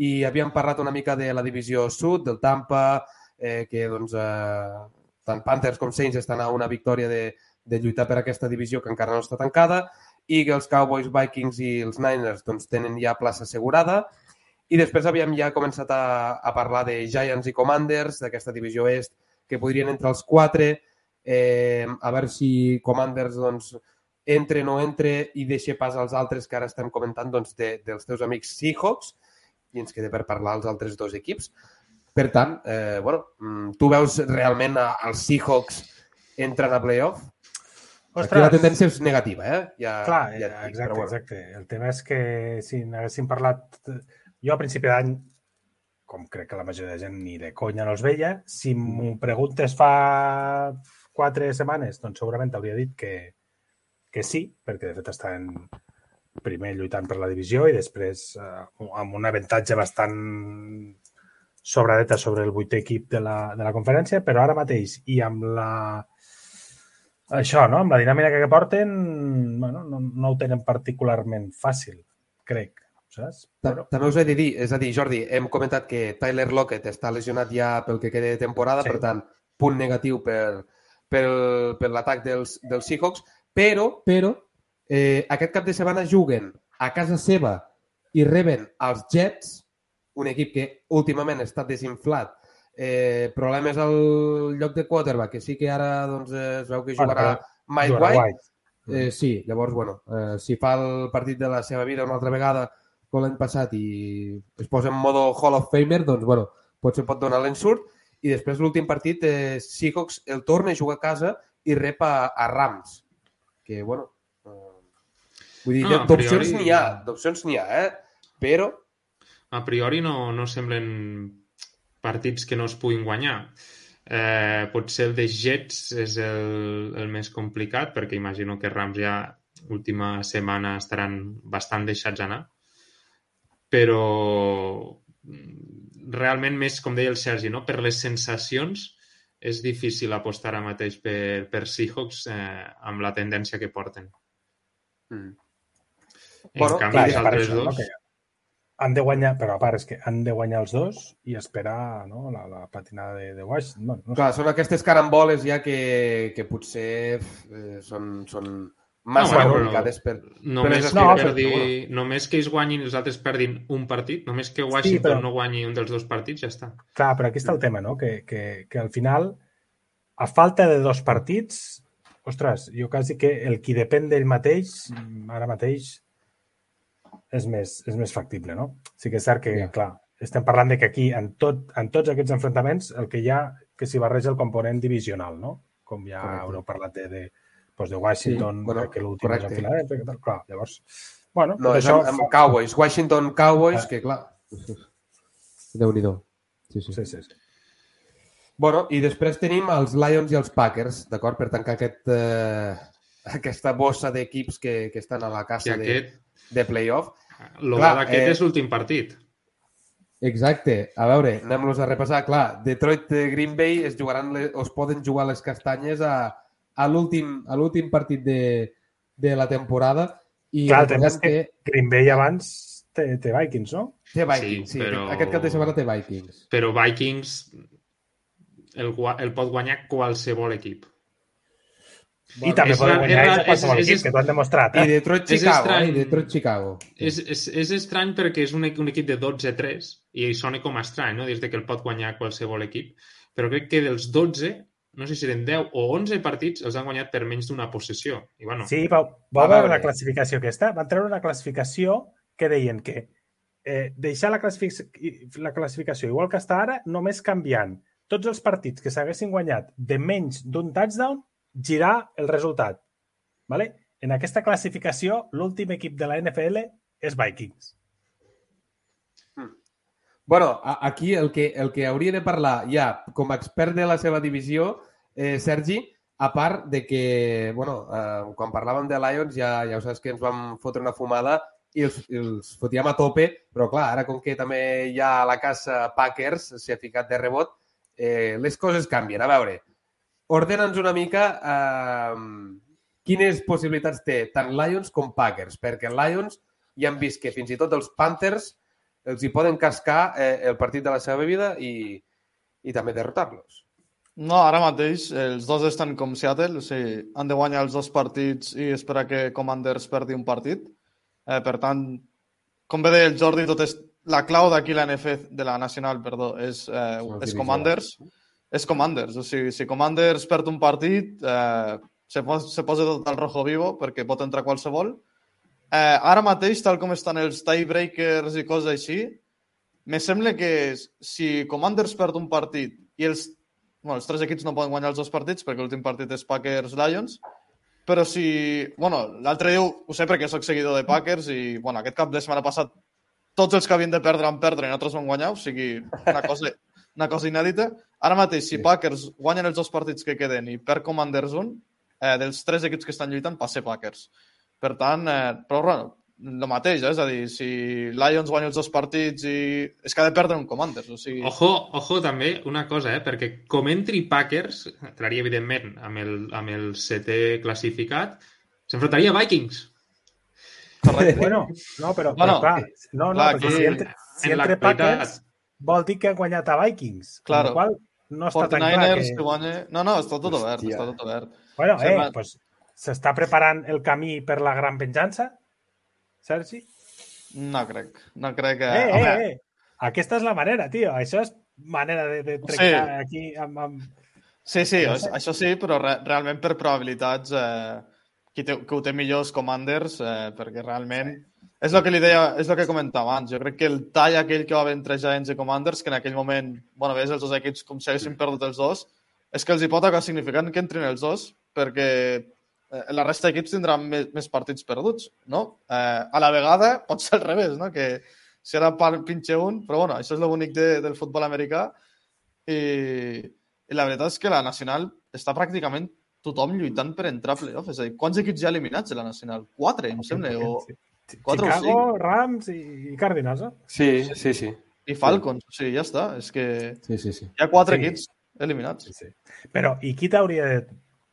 [SPEAKER 5] i havíem parlat una mica de la divisió sud, del Tampa, eh, que doncs, eh, tant Panthers com Saints estan a una victòria de, de lluitar per aquesta divisió que encara no està tancada i que els Cowboys, Vikings i els Niners doncs, tenen ja plaça assegurada. I després havíem ja començat a, a parlar de Giants i Commanders, d'aquesta divisió est, que podrien entrar els quatre, eh, a veure si Commanders doncs, entre no entre i deixa pas als altres que ara estem comentant doncs, de, dels teus amics Seahawks i ens queda per parlar els altres dos equips. Per tant, eh, bueno, mm, tu veus realment els Seahawks entren a playoff? Aquí la tendència és negativa, eh? Ja,
[SPEAKER 7] Clar,
[SPEAKER 5] ja dic,
[SPEAKER 7] exacte,
[SPEAKER 5] bueno.
[SPEAKER 7] exacte. El tema és que si n'haguéssim parlat... Jo a principi d'any, com crec que la majoria de gent ni de conya no els veia, si m'ho preguntes fa quatre setmanes, doncs segurament t'hauria dit que, que sí, perquè de fet estan primer lluitant per la divisió i després eh, amb un avantatge bastant sobradeta sobre el vuitè equip de la, de la conferència, però ara mateix i amb la això, no? Amb la dinàmica que porten, bueno, no, no ho tenen particularment fàcil, crec, saps?
[SPEAKER 5] Ta- També us he de dir, és a dir, Jordi, hem comentat que Tyler Lockett està lesionat ja pel que queda de temporada,
[SPEAKER 7] Sí.
[SPEAKER 5] per tant, punt negatiu per, per, per l'atac dels, dels Seahawks, però, però eh, aquest cap de setmana juguen a casa seva i reben els Jets, un equip que últimament està desinflat, eh, problemes al lloc de quarterback, que sí que ara doncs, es veu que jugarà Mike White,
[SPEAKER 7] White.
[SPEAKER 5] Eh, sí, llavors, bueno, eh, si fa el partit de la seva vida una altra vegada, com l'any passat i es posa en modo Hall of Famer, doncs, bueno, potser pot donar l'ensurt. I després l'últim partit, eh, Seahawks el torna a jugar a casa i rep a, a Rams. Que, bueno, eh, vull dir,
[SPEAKER 3] No,
[SPEAKER 5] no,
[SPEAKER 3] a
[SPEAKER 5] d'opcions
[SPEAKER 3] priori-
[SPEAKER 5] n'hi ha, d'opcions n'hi ha, eh? Però,
[SPEAKER 3] A priori no, no semblen partits que no es puguin guanyar. Eh, potser el de Jets és el, el més complicat, perquè imagino que Rams ja última setmana estaran bastant deixats anar. Però mm, realment més, com deia el Sergi, no? per les sensacions és difícil apostar ara mateix per, per Seahawks eh, amb la tendència que porten.
[SPEAKER 5] mm,
[SPEAKER 3] En
[SPEAKER 5] Bueno,
[SPEAKER 3] canvi,
[SPEAKER 7] Clar,
[SPEAKER 3] els altres
[SPEAKER 7] això, no,
[SPEAKER 3] dos...
[SPEAKER 7] que han de guanyar, però a part és que han de guanyar els dos i esperar no, la, la patinada de, de Washington. No sé.
[SPEAKER 5] clar, són aquestes caramboles ja que, que potser eh, són, són massa
[SPEAKER 3] No, bueno,
[SPEAKER 5] complicades per...
[SPEAKER 3] Només,
[SPEAKER 5] les
[SPEAKER 3] que
[SPEAKER 7] aspiracions,
[SPEAKER 3] perdi,
[SPEAKER 5] però
[SPEAKER 3] només que ells guanyin i els altres perdin un partit, només que Washington
[SPEAKER 7] però-
[SPEAKER 3] no guanyi un dels dos partits, ja està.
[SPEAKER 7] Clar, però aquí està el tema, no? Que, que, que al final, a falta de dos partits, ostres, jo quasi que el qui depèn d'ell mateix, ara mateix, és més, és més factible, no? Sí que és cert que,
[SPEAKER 5] Ja.
[SPEAKER 7] clar, estem parlant de que aquí, en, tot, en tots aquests enfrontaments, el que hi ha que s'hi barreja el component divisional, no? Com ja
[SPEAKER 5] Correcte.
[SPEAKER 7] haureu parlat de, de, doncs de Washington,
[SPEAKER 5] Sí, bueno,
[SPEAKER 7] que l'últim és Filadèlfia, que tal. Clar, llavors, bueno,
[SPEAKER 5] No, és
[SPEAKER 7] això
[SPEAKER 5] amb, amb Cowboys, Washington Cowboys,
[SPEAKER 7] Ah.
[SPEAKER 5] que clar... Déu-n'hi-do. Sí, sí.
[SPEAKER 7] Sí, sí, sí.
[SPEAKER 5] Bueno, i després tenim els Lions i els Packers, d'acord? Per tancar aquest, eh, aquesta bossa d'equips que, que estan a la
[SPEAKER 3] I
[SPEAKER 5] casa de,
[SPEAKER 3] aquest,
[SPEAKER 5] de playoff.
[SPEAKER 3] el
[SPEAKER 5] Clar,
[SPEAKER 3] d'aquest
[SPEAKER 5] eh,
[SPEAKER 3] és l'últim partit.
[SPEAKER 5] Exacte. A veure, anem-los a repassar. Clar, Detroit eh, Green Bay es jugaran les, o es poden jugar les castanyes a, a l'últim a l'últim partit de, de la temporada i
[SPEAKER 7] Clar, el és que
[SPEAKER 5] que
[SPEAKER 7] Green Bay abans té, té Vikings, no?
[SPEAKER 5] té Vikings. Sí,
[SPEAKER 3] Sí, però-
[SPEAKER 5] aquest, cap de setmana té Vikings.
[SPEAKER 3] Però Vikings el, el pot guanyar qualsevol equip.
[SPEAKER 7] I també
[SPEAKER 3] és
[SPEAKER 7] poden guanyar
[SPEAKER 3] és
[SPEAKER 7] qualsevol
[SPEAKER 3] és- és-
[SPEAKER 7] equip, que t'ho han demostrat.
[SPEAKER 5] I
[SPEAKER 7] Eh?
[SPEAKER 5] Detroit
[SPEAKER 3] És
[SPEAKER 5] Chicago,
[SPEAKER 3] estrany.
[SPEAKER 5] eh? I Detroit Chicago.
[SPEAKER 3] És, és, és estrany perquè és un, un equip de 12-3 i sona com estrany, no? Des de que el pot guanyar qualsevol equip. Però crec que dels 12, no sé si eren 10 o 11 partits, els han guanyat per menys d'una possessió. I bueno,
[SPEAKER 7] Sí, vau,
[SPEAKER 5] A
[SPEAKER 7] vau veure
[SPEAKER 5] veure.
[SPEAKER 7] la classificació aquesta? Van treure una classificació que deien que eh, deixar la, classific la classificació igual que està ara, només canviant tots els partits que s'haguessin guanyat de menys d'un touchdown, girar el resultat. Vale? En aquesta classificació, l'últim equip de la NFL és Vikings.
[SPEAKER 5] Bueno, aquí el que, el que hauria de parlar ja com a expert de la seva divisió, eh, Sergi, a part de que, bueno, eh, quan parlàvem de Lions ja, ja ho saps que ens vam fotre una fumada i els, els fotíem a tope, però clar, ara com que també hi ha la casa Packers, s'hi ha ficat de rebot, eh, les coses canvien. A veure, ordena'ns una mica eh, quines possibilitats té tant Lions com Packers, perquè Lions ja han vist que fins i tot els Panthers els hi poden cascar eh, el partit de la seva vida i, i també derrotar-los.
[SPEAKER 6] No, ara mateix els dos estan com Seattle, o sigui, han de guanyar els dos partits i esperar que Commanders perdi un partit. Eh, per tant, com bé deia el Jordi, tot és... la clau d'aquí la NFL, de la Nacional, perdó, és, eh, és. Commanders. És Commanders, o sigui, si Commanders perd un partit, eh, se, pos, se posa tot al rojo vivo perquè pot entrar qualsevol. Eh, ara mateix, tal com estan els tiebreakers i coses així, me sembla que si Commanders perd un partit i els, bueno, els tres equips no poden guanyar els dos partits perquè l'últim partit és Packers-Lions, però si... Bueno, l'altre dia ho sé perquè sóc seguidor de Packers i bueno, aquest cap de setmana passat tots els que havien de perdre van perdre i nosaltres vam guanyar, o sigui, una cosa, una cosa inèdita. Ara mateix, si. Packers guanyen els dos partits que queden i perd Commanders un, eh, dels tres equips que estan lluitant, passa Packers. Per tant, eh, però bueno, el mateix, eh? és a dir, si Lions guanya els dos partits i... És que ha de perdre un Commanders, o sigui...
[SPEAKER 3] Ojo, ojo també una cosa, eh? perquè com entri Packers, entraria evidentment amb el, amb el setè classificat, s'enfrontaria a Vikings.
[SPEAKER 6] Correcte.
[SPEAKER 7] Bueno, no, però,
[SPEAKER 6] Bueno,
[SPEAKER 7] però clar, no, no,
[SPEAKER 6] clar,
[SPEAKER 7] perquè si entre, si
[SPEAKER 3] en
[SPEAKER 7] entre Packers vol dir que ha guanyat a Vikings. Amb
[SPEAKER 6] Claro.
[SPEAKER 7] la qual no està tan clar
[SPEAKER 6] 49ers
[SPEAKER 7] que...
[SPEAKER 6] que guanya... No, no, està tot obert,
[SPEAKER 5] Hòstia.
[SPEAKER 6] està tot obert.
[SPEAKER 7] Bueno, eh,
[SPEAKER 6] Sembla-
[SPEAKER 7] pues, s'està preparant el camí per la gran venjança, Sergi?
[SPEAKER 6] No crec. No crec que...
[SPEAKER 7] Eh,
[SPEAKER 6] Home,
[SPEAKER 7] eh, eh. Aquesta és la manera, tio. Això és manera de, de trencar aquí amb... amb...
[SPEAKER 6] Sí, sí,
[SPEAKER 7] No sé.
[SPEAKER 6] això sí, però re realment per probabilitats eh, qui, que ho té millor és Commanders, eh, perquè realment És el que li deia, és el que comentava abans. Jo crec que el tall aquell que va haver entre Giants i Commanders, que en aquell moment, bueno, ves els dos equips com si haguessin perdut els dos, és que els hi pot acabar significant que entrin els dos, perquè la resta d'equips tindran més, més partits perduts, no? Eh, a la vegada pot ser al revés, no? Que si ara par- pinxe un, però bueno, això és el bonic de, del futbol americà i, i la veritat és que la Nacional està pràcticament tothom lluitant per entrar a playoff. És a dir, quants equips hi ha eliminats de la Nacional? Quatre, em sembla, o quatre o
[SPEAKER 7] Chicago,
[SPEAKER 6] cinc.
[SPEAKER 7] Rams i, i Cardinals, no?
[SPEAKER 5] Sí, sí, sí.
[SPEAKER 6] I Falcons, o sigui, ja està. És que
[SPEAKER 5] Sí, sí, sí.
[SPEAKER 6] hi ha quatre
[SPEAKER 7] Sí.
[SPEAKER 6] equips eliminats.
[SPEAKER 7] Sí, sí. Però, i qui t'hauria de...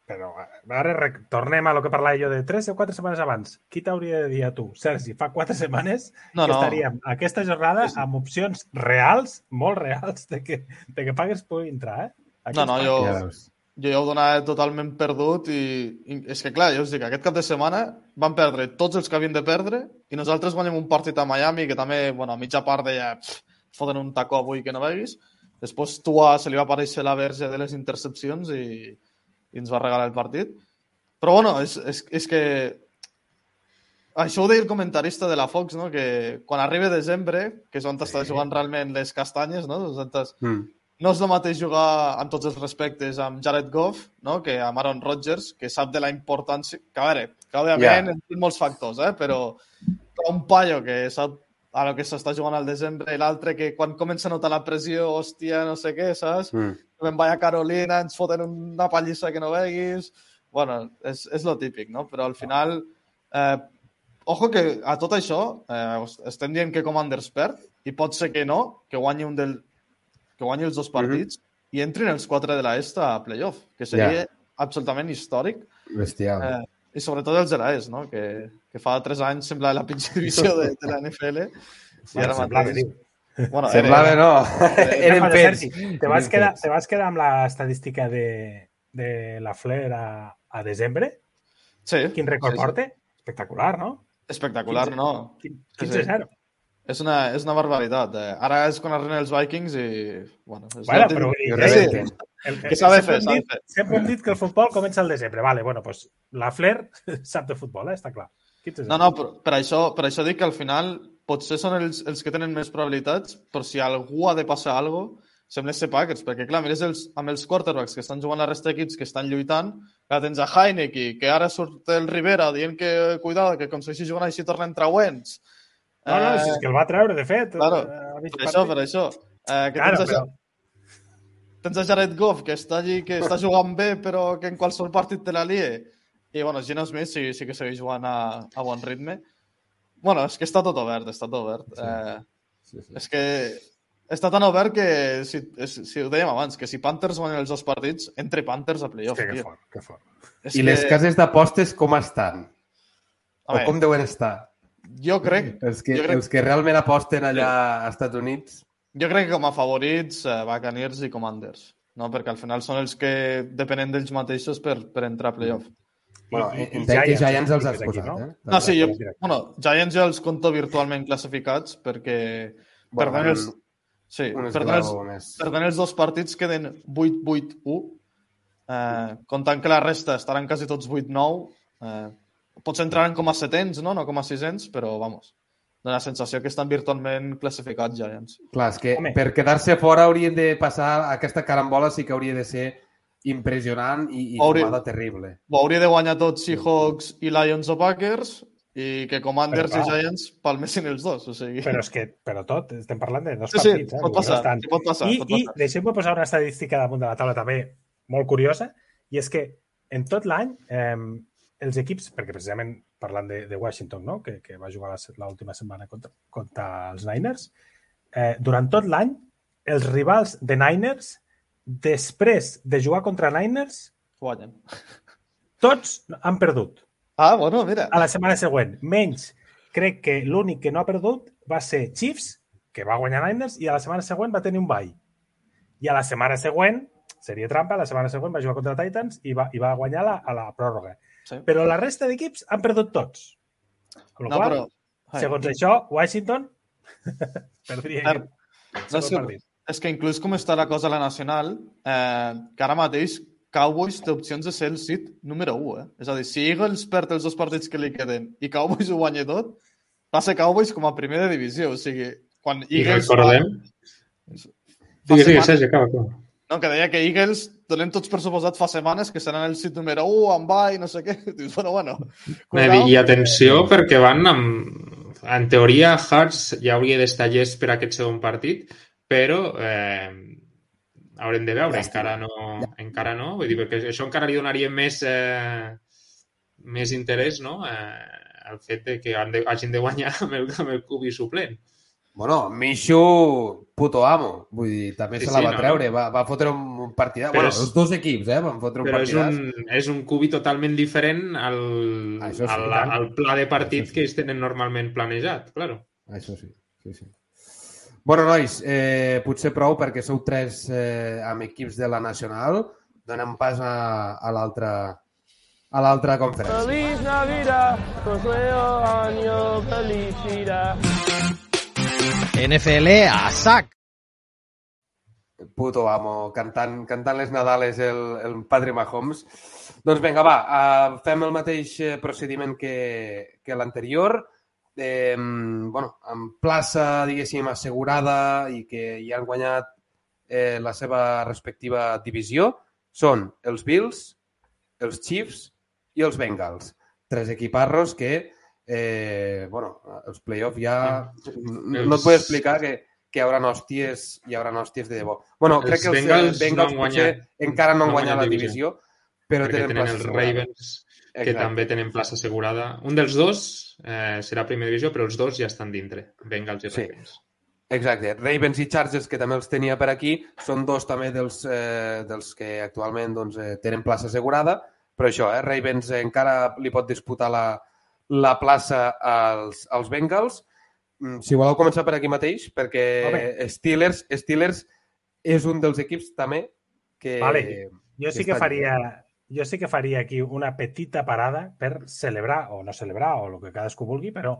[SPEAKER 7] Però ara rec- tornem a lo que parlava jo de 3 o 4 setmanes abans. Qui t'hauria de dir a tu, Sergi, fa 4 setmanes
[SPEAKER 6] No,
[SPEAKER 7] que
[SPEAKER 6] no.
[SPEAKER 7] estaríem aquesta jornada
[SPEAKER 6] Sí, sí.
[SPEAKER 7] amb opcions reals, molt reals, de que, de que Packers pugui entrar, eh? Aquí
[SPEAKER 6] No, no, jo, jo ja ho donava totalment perdut i, i és que, clar, jo us dic, aquest cap de setmana van perdre tots els que havien de perdre i nosaltres guanyem un partit a Miami que també, bueno, a mitja part deia "Pff, foten un tacó avui que no veguis. Després Tua se li va aparèixer la verge de les intercepcions i, i ens va regalar el partit. Però, bueno, és, és, és que això ho deia el comentarista de la Fox, no? que quan arriba desembre, que és on està jugant realment les castanyes, no? On t'has-
[SPEAKER 5] Mm.
[SPEAKER 6] no és el mateix jugar, amb tots els respectes, amb Jared Goff no? que amb Aaron Rodgers, que sap de la importància... Que, a veure, que òbviament
[SPEAKER 5] Ja.
[SPEAKER 6] yeah. en molts factors, eh? però un paio que sap a lo que s'està jugant al desembre i l'altre que quan comença a notar la pressió, hòstia, no sé què, saps?
[SPEAKER 5] Mm.
[SPEAKER 6] Me'n vaig a Carolina, ens foten una pallissa que no veguis... Bueno, és, és lo típic, no? Però al final... Eh, ojo que a tot això eh, estem dient que Commanders perd i pot ser que no, que guanyi un del, que guanyi els dos partits i entrin els quatre de l'Est a playoff, que seria
[SPEAKER 5] Ja.
[SPEAKER 6] absolutament històric.
[SPEAKER 5] Bestial.
[SPEAKER 6] Eh, I sobretot els de l'Est, no? que, que fa tres anys sembla la pitjor divisió de, de la NFL. I
[SPEAKER 7] Bueno,
[SPEAKER 6] ara
[SPEAKER 7] semblava,
[SPEAKER 6] mateix... Bueno,
[SPEAKER 5] Semblava, no? Eren pets.
[SPEAKER 7] Sergi, te vas, quedar, te vas quedar amb la estadística de, de la Flair a, a desembre?
[SPEAKER 6] Sí,
[SPEAKER 7] Quin rècord
[SPEAKER 6] sí, sí.
[SPEAKER 7] porta? Espectacular, no?
[SPEAKER 6] Espectacular,
[SPEAKER 7] 15.
[SPEAKER 6] no?
[SPEAKER 7] Quin-
[SPEAKER 6] Sí, sí.
[SPEAKER 7] 15-0.
[SPEAKER 6] És una, és una barbaritat. Eh? Ara és quan arriben els Vikings i... Bueno, és
[SPEAKER 7] Bueno, però dir,
[SPEAKER 6] sí.
[SPEAKER 7] El,
[SPEAKER 6] Que s'ha de fer, s'ha de fer.
[SPEAKER 7] Sempre hem dit que el futbol comença al desembre. Vale, bueno, pues la Flair sap de futbol, eh? està clar. 15-0.
[SPEAKER 6] No, no, però per això, per això dic que al final potser són els, els que tenen més probabilitats, però si algú ha de passar alguna cosa, sembla ser Packers, perquè clar, mires els, amb els quarterbacks que estan jugant la resta d'equips que estan lluitant, que tens a Heineke, que ara surt el Rivera dient que, cuidado, que com segueixi jugant així tornen trauents.
[SPEAKER 7] No, no, si és que el va treure, de fet.
[SPEAKER 6] Claro,
[SPEAKER 7] eh,
[SPEAKER 6] Per això, per això. Eh, que
[SPEAKER 7] Claro,
[SPEAKER 6] tens,
[SPEAKER 7] però,
[SPEAKER 6] tens a Jared Goff, que està allí, que està jugant bé, però que en qualsevol partit te la lie. I, bueno, Gino Smith sí, sí que segueix jugant a, a bon ritme. Bueno, és que està tot obert, està tot obert. Sí. Eh,
[SPEAKER 5] Sí, sí.
[SPEAKER 6] és que està tan obert que, si, si ho dèiem abans, que si Panthers guanyen els dos partits, entre Panthers a playoff.
[SPEAKER 7] que
[SPEAKER 6] tio.
[SPEAKER 7] fort, que fort.
[SPEAKER 6] És
[SPEAKER 5] I les cases d'apostes com estan?
[SPEAKER 6] A
[SPEAKER 5] O
[SPEAKER 6] veure,
[SPEAKER 5] com deuen estar?
[SPEAKER 6] jo crec,
[SPEAKER 5] Els que,
[SPEAKER 6] Jo crec-
[SPEAKER 5] els que realment aposten allà a Estats Units...
[SPEAKER 6] jo crec que com a favorits eh, Buccaneers i Commanders, no? perquè al final són els que depenen d'ells mateixos per, per entrar a playoff.
[SPEAKER 5] Bueno, entenc que
[SPEAKER 7] Giants,
[SPEAKER 5] Giants els has
[SPEAKER 7] és aquí,
[SPEAKER 5] posat,
[SPEAKER 7] no?
[SPEAKER 5] eh?
[SPEAKER 6] No, sí, jo, bueno, Giants ja els conto virtualment classificats perquè
[SPEAKER 5] Bueno,
[SPEAKER 6] perden els, sí, perden els, els dos partits queden 8-8-1 eh, comptant que la resta estaran quasi tots 8-9 eh, potser entraran com a setents, no? no com a sisens, però vamos, dona la sensació que estan virtualment classificats Giants.
[SPEAKER 5] Clar, és que
[SPEAKER 7] Home.
[SPEAKER 5] per quedar-se fora haurien de passar aquesta carambola sí que hauria de ser impressionant i, i
[SPEAKER 6] Hauria-
[SPEAKER 5] jugada terrible.
[SPEAKER 6] Ho hauria de guanyar tots Seahawks i Lions o Packers i que Commanders
[SPEAKER 7] Però,
[SPEAKER 6] i. Giants palmessin els dos. O sigui...
[SPEAKER 7] Però és que, però tot, estem parlant de dos
[SPEAKER 6] Sí, sí,
[SPEAKER 7] partits. eh?
[SPEAKER 6] pot
[SPEAKER 7] dir,
[SPEAKER 6] passar,
[SPEAKER 7] no
[SPEAKER 6] sí, pot passar,
[SPEAKER 7] I,
[SPEAKER 6] pot
[SPEAKER 7] i deixem-me posar una estadística damunt de la taula també molt curiosa, i és que en tot l'any eh, els equips, perquè precisament parlant de, de Washington, no? que, que va jugar la- l'última setmana contra, contra els Niners, eh, durant tot l'any els rivals de Niners, després de jugar contra Niners,
[SPEAKER 6] Guanyen.
[SPEAKER 7] tots han perdut.
[SPEAKER 6] Ah, bueno, mira.
[SPEAKER 7] a la setmana següent. Menys, crec que l'únic que no ha perdut va ser Chiefs, que va guanyar Niners, i a la setmana següent va tenir un ball. I a la setmana següent, seria trampa, la setmana següent va jugar contra Titans i va, i va guanyar la, a la pròrroga.
[SPEAKER 6] Sí.
[SPEAKER 7] Però la resta d'equips han perdut tots. Amb la
[SPEAKER 6] No,
[SPEAKER 7] qual,
[SPEAKER 6] però... Ai,
[SPEAKER 7] segons això, Washington perdria
[SPEAKER 6] Clar,
[SPEAKER 7] aquest
[SPEAKER 6] no sé,
[SPEAKER 7] partit.
[SPEAKER 6] és que inclús com està la cosa a la Nacional, eh, que ara mateix Cowboys té opcions de ser el sit número 1. Eh? És a dir, si Eagles perd els dos partits que li queden i Cowboys ho guanya tot, va ser Cowboys com a primer de divisió, o sigui, quan
[SPEAKER 3] I
[SPEAKER 6] Eagles...
[SPEAKER 3] recordem...
[SPEAKER 6] Fa, fa
[SPEAKER 3] Digues, digues,
[SPEAKER 6] setmanes-
[SPEAKER 3] Sergi, acaba, acaba.
[SPEAKER 6] No, que deia que Eagles donem tots per suposat fa setmanes que seran el sit número 1 amb bye, no sé què. Dius, bueno, bueno.
[SPEAKER 3] Bé, I atenció, perquè van amb... En teoria, Hearts ja hauria d'estar llest per aquest segon partit, però eh, haurem de veure, encara no, encara no. Vull dir, perquè això encara li donaria més, eh, més interès, no?, eh, el fet de que han de, hagin de guanyar amb el, amb el cubi suplent.
[SPEAKER 5] Bueno, Michu, puto amo. Vull dir, també
[SPEAKER 3] Sí,
[SPEAKER 5] se la
[SPEAKER 3] sí,
[SPEAKER 5] va
[SPEAKER 3] no,
[SPEAKER 5] treure. Va, va fotre un, un.
[SPEAKER 3] Però
[SPEAKER 5] Bueno,
[SPEAKER 3] és-
[SPEAKER 5] els dos equips, eh? Van fotre un
[SPEAKER 3] Però és
[SPEAKER 5] partidàs.
[SPEAKER 3] un, és un cubi totalment diferent al,
[SPEAKER 5] sí,
[SPEAKER 3] al,
[SPEAKER 5] tant.
[SPEAKER 3] al pla de partit
[SPEAKER 5] Això sí.
[SPEAKER 3] que ells tenen normalment planejat, claro.
[SPEAKER 5] Això sí, sí, sí. Bueno, nois, eh, potser prou perquè sou tres eh, amb equips de la Nacional. Donem pas a, a l'altra a l'altra conferència.
[SPEAKER 2] Feliz Navidad, prospero año, felicidad.
[SPEAKER 1] NFL a sac.
[SPEAKER 5] Puto amo, cantant, cantant les Nadales el, el padre Mahomes. Doncs vinga, va, uh, fem el mateix eh, procediment que, que l'anterior. Eh, bueno, amb plaça, diguéssim, assegurada i que hi han guanyat eh, la seva respectiva divisió són els Bills, els Chiefs i els Bengals. Tres equiparros que, eh, bueno, els playoffs ja... No, et vull explicar que, que hi haurà hòsties, hi haurà hòsties de debò. Bueno,
[SPEAKER 3] Els
[SPEAKER 5] crec que els
[SPEAKER 3] Bengals
[SPEAKER 5] Bengals,
[SPEAKER 3] no
[SPEAKER 5] potser
[SPEAKER 3] guanyat-
[SPEAKER 5] encara no han
[SPEAKER 3] no
[SPEAKER 5] guanyat la divisió, però
[SPEAKER 3] perquè
[SPEAKER 5] tenen,
[SPEAKER 3] tenen els. Ravens, que
[SPEAKER 5] Exacte.
[SPEAKER 3] també tenen plaça assegurada. Un dels dos eh, serà primera divisió, però els dos ja estan dintre, Bengals i
[SPEAKER 5] Sí.
[SPEAKER 3] Ravens.
[SPEAKER 5] Exacte. Ravens i Chargers, que també els tenia per aquí, són dos també dels, eh, dels que actualment doncs, eh, tenen plaça assegurada, però això, eh, Ravens encara li pot disputar la, la plaça als, als Bengals. Mm, Si voleu començar per aquí mateix, perquè
[SPEAKER 7] Home.
[SPEAKER 5] Steelers, Steelers és un dels equips també que...
[SPEAKER 7] Vale. Jo sí que faria jo sí que faria aquí una petita parada per celebrar, o no celebrar, o el que cadascú vulgui, però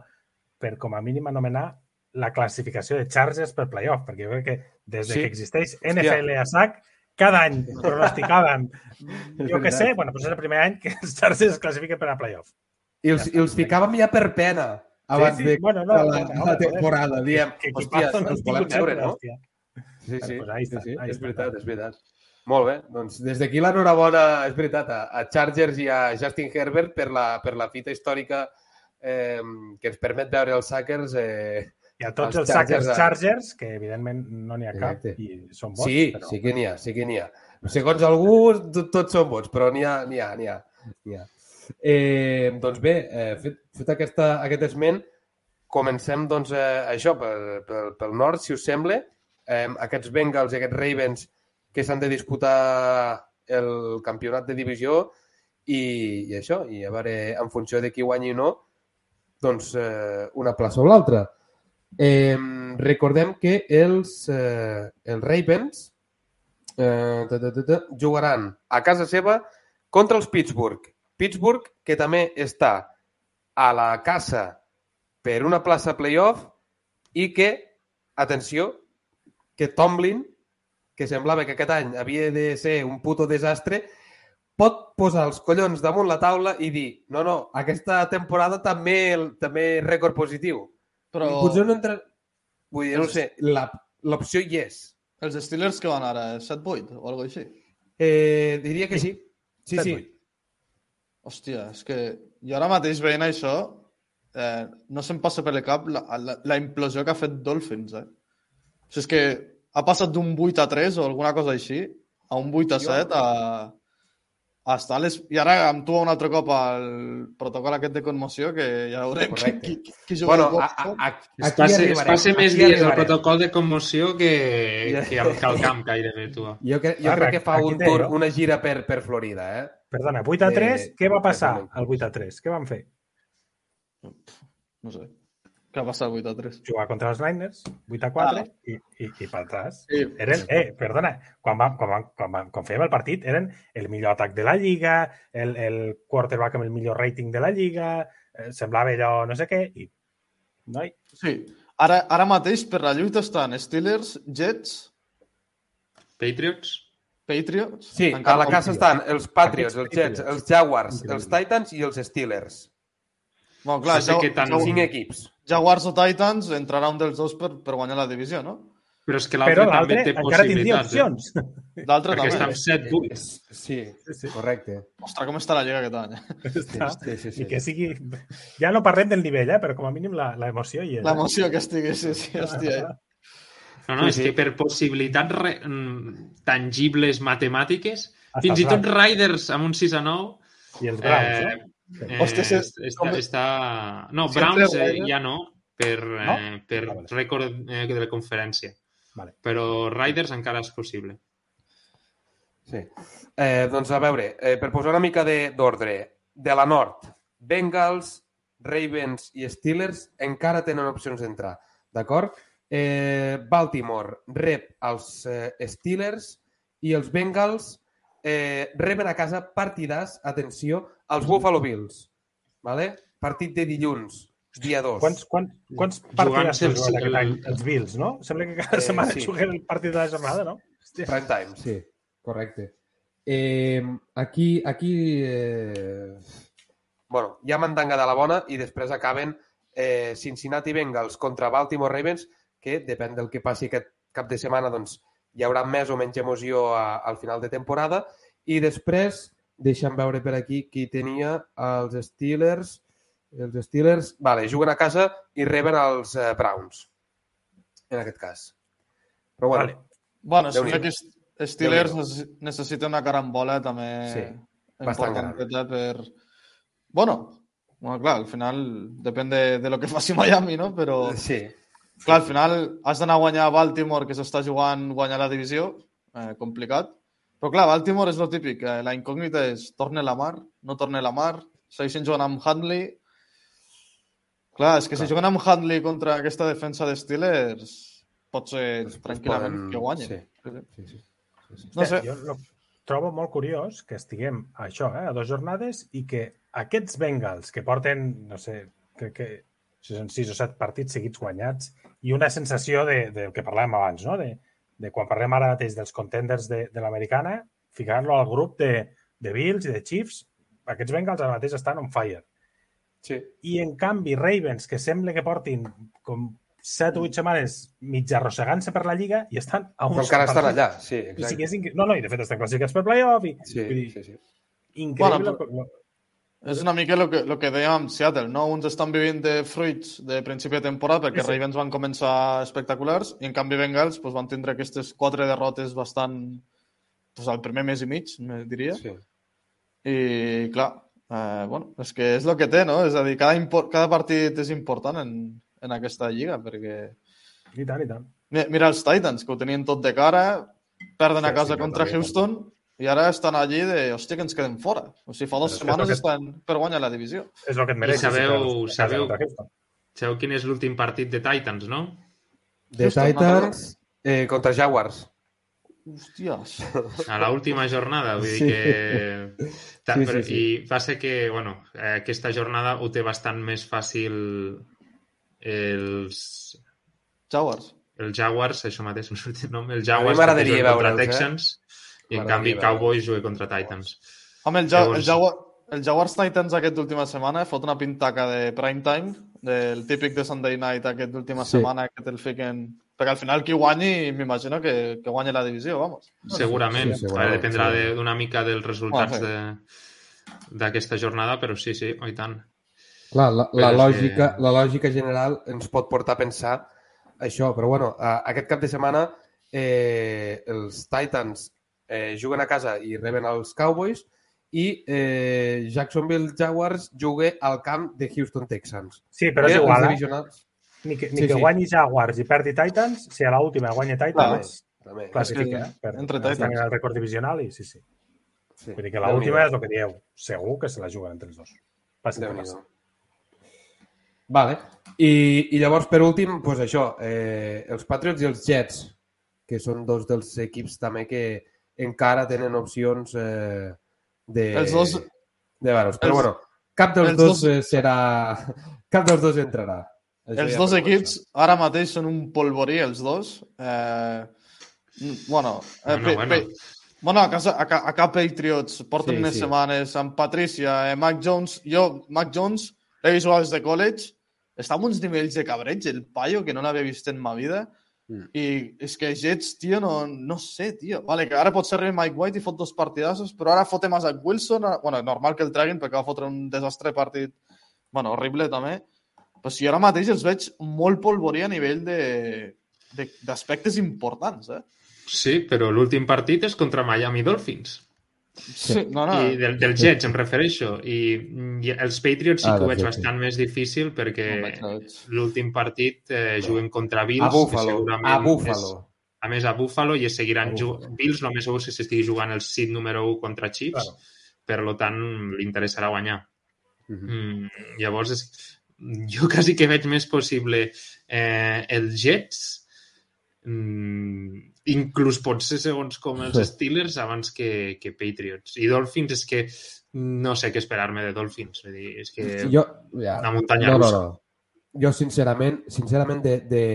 [SPEAKER 7] per com a mínim anomenar la classificació de Chargers per playoff, perquè jo crec que des de
[SPEAKER 5] Sí.
[SPEAKER 7] que existeix
[SPEAKER 5] Hòstia.
[SPEAKER 7] NFL a sac, cada any pronosticaven, jo que sé, bueno, doncs és el primer any que els Chargers es classifiquen per a playoff.
[SPEAKER 5] I els, i els ficàvem ja per pena abans
[SPEAKER 7] Sí, sí,
[SPEAKER 5] de
[SPEAKER 7] bueno, no,
[SPEAKER 5] de la,
[SPEAKER 7] no,
[SPEAKER 5] la temporada. Diem,
[SPEAKER 7] Que
[SPEAKER 5] hòstia,
[SPEAKER 7] equipazo no
[SPEAKER 5] els
[SPEAKER 7] han
[SPEAKER 5] volem veure, no?
[SPEAKER 7] hòstia.
[SPEAKER 5] Sí, sí,
[SPEAKER 7] Bueno, pues ahí
[SPEAKER 5] sí,
[SPEAKER 7] està,
[SPEAKER 5] sí.
[SPEAKER 7] ahí
[SPEAKER 5] és veritat, és veritat. Molt bé, doncs des d'aquí l'enhorabona, és veritat, a, a Chargers i a Justin Herbert per la, per la fita històrica eh, que ens permet veure els Sackers. Eh...
[SPEAKER 7] I a tots
[SPEAKER 5] Els
[SPEAKER 7] els Sackers
[SPEAKER 5] Chargers,
[SPEAKER 7] Chargers, que evidentment no n'hi ha cap
[SPEAKER 5] Exacte.
[SPEAKER 7] i són bons,
[SPEAKER 5] Sí,
[SPEAKER 7] però...
[SPEAKER 5] sí que n'hi ha, sí que n'hi ha. Segons algú, to- tots són bons, però n'hi ha, n'hi ha, n'hi ha. ha. Eh, doncs bé, eh, fet, fet aquesta, aquest esment, comencem doncs, eh, això pel, pel, pel nord, si us sembla. Eh, aquests Bengals i aquests Ravens que s'han de disputar el campionat de divisió i, i això, i a veure, en funció de qui guanyi o no, doncs eh, una plaça o l'altra. Eh, recordem que els, eh, els Ravens eh, ta, ta, ta, ta, jugaran a casa seva contra els Pittsburgh. Pittsburgh, que també està a la casa per una plaça playoff i que, atenció, que Tomlin, que semblava que aquest any havia de ser un puto desastre, pot posar els collons damunt la taula i dir no, no, aquesta temporada també, també rècord positiu.
[SPEAKER 6] Però
[SPEAKER 5] I potser no entra... Vull dir, no sé, la- l'opció hi és.
[SPEAKER 6] els Steelers que van ara, 7-8 o alguna així.
[SPEAKER 5] Eh, diria que sí. Sí, sí.
[SPEAKER 7] 7-8.
[SPEAKER 6] Hòstia, és que jo ara mateix veient això, eh, no se'm passa per el cap la, la, la implosió que ha fet Dolphins, eh? O sigui, és que ha passat d'un 8 a 3 o alguna cosa així, a un 8 a 7 a, a estar les... I ara amb tu un altre cop al protocol aquest de conmoció que ja veurem qui,
[SPEAKER 5] Correcte.
[SPEAKER 6] qui, qui, qui juga
[SPEAKER 5] Bueno,
[SPEAKER 6] al
[SPEAKER 5] a,
[SPEAKER 6] Boston.
[SPEAKER 5] a, a,
[SPEAKER 3] Es passa, es passa més
[SPEAKER 5] aquí
[SPEAKER 3] dies al
[SPEAKER 5] arribarem.
[SPEAKER 3] protocol de commoció que,
[SPEAKER 5] Ja.
[SPEAKER 3] que al, que al camp gairebé, tu.
[SPEAKER 5] Jo, cre jo
[SPEAKER 7] Ara,
[SPEAKER 5] crec que fa un tour,
[SPEAKER 7] no?
[SPEAKER 5] una gira per, per Florida, eh?
[SPEAKER 7] Perdona, 8 a 3,
[SPEAKER 5] Eh,
[SPEAKER 7] què va passar al 8 a 3? Què van fer?
[SPEAKER 6] No sé. Què ha passat 8 a 3?
[SPEAKER 7] Jugar contra els Niners, 8 a 4,
[SPEAKER 6] Ah.
[SPEAKER 7] i, i, i per atràs.
[SPEAKER 6] Sí.
[SPEAKER 7] Eren, eh, perdona, quan, vam, quan, vam, quan, vam, quan fèiem el partit, eren el millor atac de la Lliga, el, el quarterback amb el millor rating de la Lliga, eh, semblava allò no sé què, i noi,
[SPEAKER 6] Sí. Ara, ara mateix per la lluita estan Steelers, Jets,
[SPEAKER 3] Patriots?
[SPEAKER 6] Patriots...
[SPEAKER 5] Sí, a la casa estan els Patriots, els Jets, els Jaguars, els Titans i els Steelers.
[SPEAKER 6] Bueno, clar,
[SPEAKER 3] sí
[SPEAKER 6] ja,
[SPEAKER 3] que tant-
[SPEAKER 6] ja,
[SPEAKER 5] Cinc equips.
[SPEAKER 6] Jaguars o Titans, entrarà un dels dos per, per guanyar la divisió, no?
[SPEAKER 3] Però és que l'altre també té
[SPEAKER 7] encara tindria
[SPEAKER 3] possibilitats. Eh?
[SPEAKER 7] opcions.
[SPEAKER 6] L'altre
[SPEAKER 3] Perquè està
[SPEAKER 6] també.
[SPEAKER 3] amb 7 buits.
[SPEAKER 5] Sí,
[SPEAKER 7] Sí, sí.
[SPEAKER 5] correcte.
[SPEAKER 6] Ostres, com està la Lliga aquest any? eh?
[SPEAKER 7] Està.
[SPEAKER 5] Sí, sí, sí.
[SPEAKER 7] I que sigui... Ja no parlem del nivell, eh? però com a mínim la- l'emoció hi és. eh?
[SPEAKER 6] L'emoció que estigui, sí, sí, hòstia. eh?
[SPEAKER 3] No, no,
[SPEAKER 5] Sí,
[SPEAKER 3] és
[SPEAKER 5] sí.
[SPEAKER 3] que per possibilitats re, mm, tangibles matemàtiques,
[SPEAKER 7] Hasta
[SPEAKER 3] fins i tot. Riders amb un 6 a 9,
[SPEAKER 7] I els Browns,
[SPEAKER 3] eh,
[SPEAKER 7] no?
[SPEAKER 3] eh,
[SPEAKER 6] Hòstia, se-
[SPEAKER 3] està,
[SPEAKER 6] com-
[SPEAKER 3] està... No,
[SPEAKER 6] si
[SPEAKER 3] Browns eh, ja no, per, eh, per
[SPEAKER 7] Ah, vale.
[SPEAKER 3] rècord eh, de la conferència.
[SPEAKER 7] Vale.
[SPEAKER 3] Però Riders encara és possible.
[SPEAKER 5] Sí. Eh, doncs a veure, eh, per posar una mica de- d'ordre, de, la nord, Bengals, Ravens i Steelers encara tenen opcions d'entrar, d'acord? Eh, Baltimore rep els eh, Steelers i els Bengals eh, reben a casa partidàs, atenció, als Buffalo Bills. Vale? Partit de dilluns, dia 2.
[SPEAKER 7] Quants, quants, quants aquest
[SPEAKER 3] el-
[SPEAKER 7] any? Els Bills, no? Sembla que cada
[SPEAKER 5] Eh,
[SPEAKER 7] setmana
[SPEAKER 5] sí.
[SPEAKER 7] juguen el partit de la jornada, no? Hòstia.
[SPEAKER 5] Prime time, sí, correcte. Eh, aquí, aquí eh... bueno, hi ha mandanga de la bona i després acaben eh, Cincinnati Bengals contra Baltimore Ravens, que depèn del que passi aquest cap de setmana, doncs hi haurà més o menys emoció a, al final de temporada. I després, deixa'm veure per aquí qui tenia els Steelers. Els Steelers, vale, juguen a casa i reben els eh, Browns, en aquest cas. Però bueno,
[SPEAKER 7] Vale.
[SPEAKER 6] Bueno, sembla que Steelers necessita una carambola també
[SPEAKER 5] Sí, bastant
[SPEAKER 6] importanteta per... Bueno, bueno, clar, al final depèn de, de lo que faci Miami, no? Però,
[SPEAKER 5] sí,
[SPEAKER 6] clar, al final has d'anar a guanyar a Baltimore, que s'està jugant guanyar la divisió, eh, complicat. Però clar, Baltimore és lo típic, eh, la incògnita és torne la mar, no torne la mar, segueixen jugant amb Handley. Clar, és que si juguen amb Handley contra aquesta defensa de Steelers, pot ser
[SPEAKER 5] Pues-
[SPEAKER 6] tranquil·lament
[SPEAKER 5] poden-
[SPEAKER 6] que guanyin.
[SPEAKER 5] sí. sí, sí.
[SPEAKER 6] No sé,
[SPEAKER 7] Jo lo trobo molt curiós que estiguem a això, eh, a dues jornades, i que aquests Bengals que porten, no sé, crec que si són sis o set partits seguits guanyats, i una sensació de, del que parlàvem abans, no? de, de quan parlem ara mateix dels contenders de, de l'americana, ficar-lo al grup de, de Bills i de Chiefs, aquests Bengals ara mateix estan on fire.
[SPEAKER 5] sí.
[SPEAKER 7] I, en canvi, Ravens, que sembla que portin com 7 o 8 setmanes mig arrossegant-se per la Lliga i estan a
[SPEAKER 5] Però
[SPEAKER 7] uns
[SPEAKER 5] encara estan allà, sí, exacte.
[SPEAKER 7] que és incre... No, no, i de fet estan classificats per playoff i...
[SPEAKER 5] Sí,
[SPEAKER 7] vull dir,
[SPEAKER 5] sí, sí.
[SPEAKER 7] increïble.
[SPEAKER 6] Bueno,
[SPEAKER 7] Bueno,
[SPEAKER 6] És una mica el que, lo que dèiem amb Seattle, no? Uns estan vivint de fruits de principi de temporada perquè
[SPEAKER 7] Sí, sí.
[SPEAKER 6] Ravens van començar espectaculars i en canvi Bengals pues, van tindre aquestes quatre derrotes bastant pues, al primer mes i mig, me diria.
[SPEAKER 5] sí.
[SPEAKER 6] I clar, eh, bueno, és que és el que té, no? És a dir, cada, cada partit és important en, en aquesta lliga perquè
[SPEAKER 7] I tant, i tant.
[SPEAKER 6] Mi- Mira els Titans, que ho tenien tot de cara, perden a
[SPEAKER 7] Sí,
[SPEAKER 6] casa
[SPEAKER 7] sí,
[SPEAKER 6] contra Houston i ara estan allí de, hòstia, que ens quedem fora. O sigui, fa dues
[SPEAKER 7] Però que
[SPEAKER 6] setmanes
[SPEAKER 7] el
[SPEAKER 6] estan per guanyar la divisió.
[SPEAKER 7] És el que et mereixes.
[SPEAKER 3] sabeu-
[SPEAKER 7] si
[SPEAKER 3] sabeu-. Sabeu quin és l'últim partit de Titans, no?
[SPEAKER 5] De
[SPEAKER 6] Houston,
[SPEAKER 5] Titans eh, contra Jaguars.
[SPEAKER 6] Hòsties.
[SPEAKER 3] A l'última jornada, vull dir
[SPEAKER 5] Sí.
[SPEAKER 3] que... Ta,
[SPEAKER 5] Sí, sí, sí.
[SPEAKER 3] I va ser que, bueno, aquesta jornada ho té bastant més fàcil els,
[SPEAKER 6] Jaguars.
[SPEAKER 3] els Jaguars, això mateix, no surt el nom, els
[SPEAKER 5] A mi
[SPEAKER 3] Jaguars
[SPEAKER 5] m'agradaria veure'ls, eh?
[SPEAKER 3] Texans i en canvi. Cowboys juga contra Titans.
[SPEAKER 6] Home, el, ja
[SPEAKER 3] Llavors-
[SPEAKER 6] el, Jaguar el Jaguars Titans aquest d'última setmana fot una pintaca de prime time, del típic de Sunday night aquest d'última
[SPEAKER 5] Sí.
[SPEAKER 6] setmana que te'l fiquen... Perquè al final qui guanyi, m'imagino que, que guanyi la divisió, vamos.
[SPEAKER 3] Segurament,
[SPEAKER 5] sí, segurament,
[SPEAKER 3] dependrà
[SPEAKER 5] sí.
[SPEAKER 3] de- d'una mica dels resultats
[SPEAKER 6] Ah, sí.
[SPEAKER 3] de d'aquesta jornada, però sí, sí, oh, i tant.
[SPEAKER 5] Clar, la, la, lògica,
[SPEAKER 3] que-
[SPEAKER 5] la lògica general ens pot portar a pensar això, però bueno, a, aquest cap de setmana eh, els Titans eh, juguen a casa i reben els Cowboys i eh, Jacksonville Jaguars juga al camp de Houston Texans.
[SPEAKER 7] Sí, però és
[SPEAKER 5] Eh,
[SPEAKER 7] igual,
[SPEAKER 5] els
[SPEAKER 7] eh?
[SPEAKER 5] divisionals.
[SPEAKER 7] Ni que, ni
[SPEAKER 5] Sí,
[SPEAKER 7] que
[SPEAKER 5] sí.
[SPEAKER 7] guanyi Jaguars i perdi Titans, si a l'última guanya Titans,
[SPEAKER 5] També.
[SPEAKER 7] classifica,
[SPEAKER 6] És
[SPEAKER 7] eh? Per,
[SPEAKER 6] entre Titans.
[SPEAKER 7] en el rècord divisional i sí, sí.
[SPEAKER 5] Sí.
[SPEAKER 7] Vull dir que l'última és el que dieu. Segur que se la juguen entre els dos. Passi el que passi.
[SPEAKER 5] Vale. I, I llavors, per últim, doncs això, eh, els Patriots i els Jets, que són dos dels equips també que encara tenen opcions eh, de...
[SPEAKER 6] Els dos-
[SPEAKER 5] De veure Però
[SPEAKER 6] els-
[SPEAKER 5] bueno, cap dels
[SPEAKER 6] els
[SPEAKER 5] dos,
[SPEAKER 6] dos-
[SPEAKER 5] eh, serà... Cap dels dos entrarà. Això
[SPEAKER 6] Els
[SPEAKER 5] ja
[SPEAKER 6] dos equips ara mateix són un polvorí, els dos. Eh, bueno, eh,
[SPEAKER 3] Bueno,
[SPEAKER 6] pe-
[SPEAKER 3] bueno.
[SPEAKER 6] pe- bueno, a, casa, a, a cap Patriots porten
[SPEAKER 5] Sí,
[SPEAKER 6] unes
[SPEAKER 5] sí.
[SPEAKER 6] setmanes amb Patricia, eh, Mac Jones. Jo, Mac Jones, l'he vist des de college. està amb uns nivells de cabreig, el paio, que no l'havia vist en ma vida.
[SPEAKER 8] Mm.
[SPEAKER 6] I és que Jets, tio, no, no sé, tio. Vale, que ara pot ser Mike White i fot dos partidassos, però ara fotem a Zach Wilson. Ara... Bueno, normal que el treguin perquè va fotre un desastre partit, bueno, horrible també. Però si ara mateix els veig molt polvorí a nivell de- de- d'aspectes importants, eh?
[SPEAKER 3] Sí, però l'últim partit és contra Miami Dolphins.
[SPEAKER 6] Sí. No, no.
[SPEAKER 3] I del, del Jets em refereixo. I, i els Patriots sí
[SPEAKER 5] Ah,
[SPEAKER 3] que ho veig
[SPEAKER 5] Jets, sí.
[SPEAKER 3] bastant més difícil perquè
[SPEAKER 6] No
[SPEAKER 3] l'últim partit eh, juguen contra Bills.
[SPEAKER 8] A
[SPEAKER 3] que
[SPEAKER 8] Buffalo.
[SPEAKER 3] segurament
[SPEAKER 8] A Buffalo.
[SPEAKER 3] És, a més, a Buffalo i es seguiran jugant... Bills, el més segur que s'estigui jugant el seed número 1 contra Chiefs.
[SPEAKER 7] Claro.
[SPEAKER 3] Per lo tant, li interessarà guanyar.
[SPEAKER 8] Mhm.
[SPEAKER 3] Mm, llavors, és, jo quasi que veig més possible eh, els Jets, mm, inclús pot ser segons com els Steelers abans que, que Patriots. I Dolphins és que no sé què esperar-me de Dolphins. Vull dir, és que
[SPEAKER 5] Jo, ja,
[SPEAKER 3] una muntanya
[SPEAKER 5] no, no,
[SPEAKER 3] russa.
[SPEAKER 5] no. Jo, sincerament, sincerament de, de,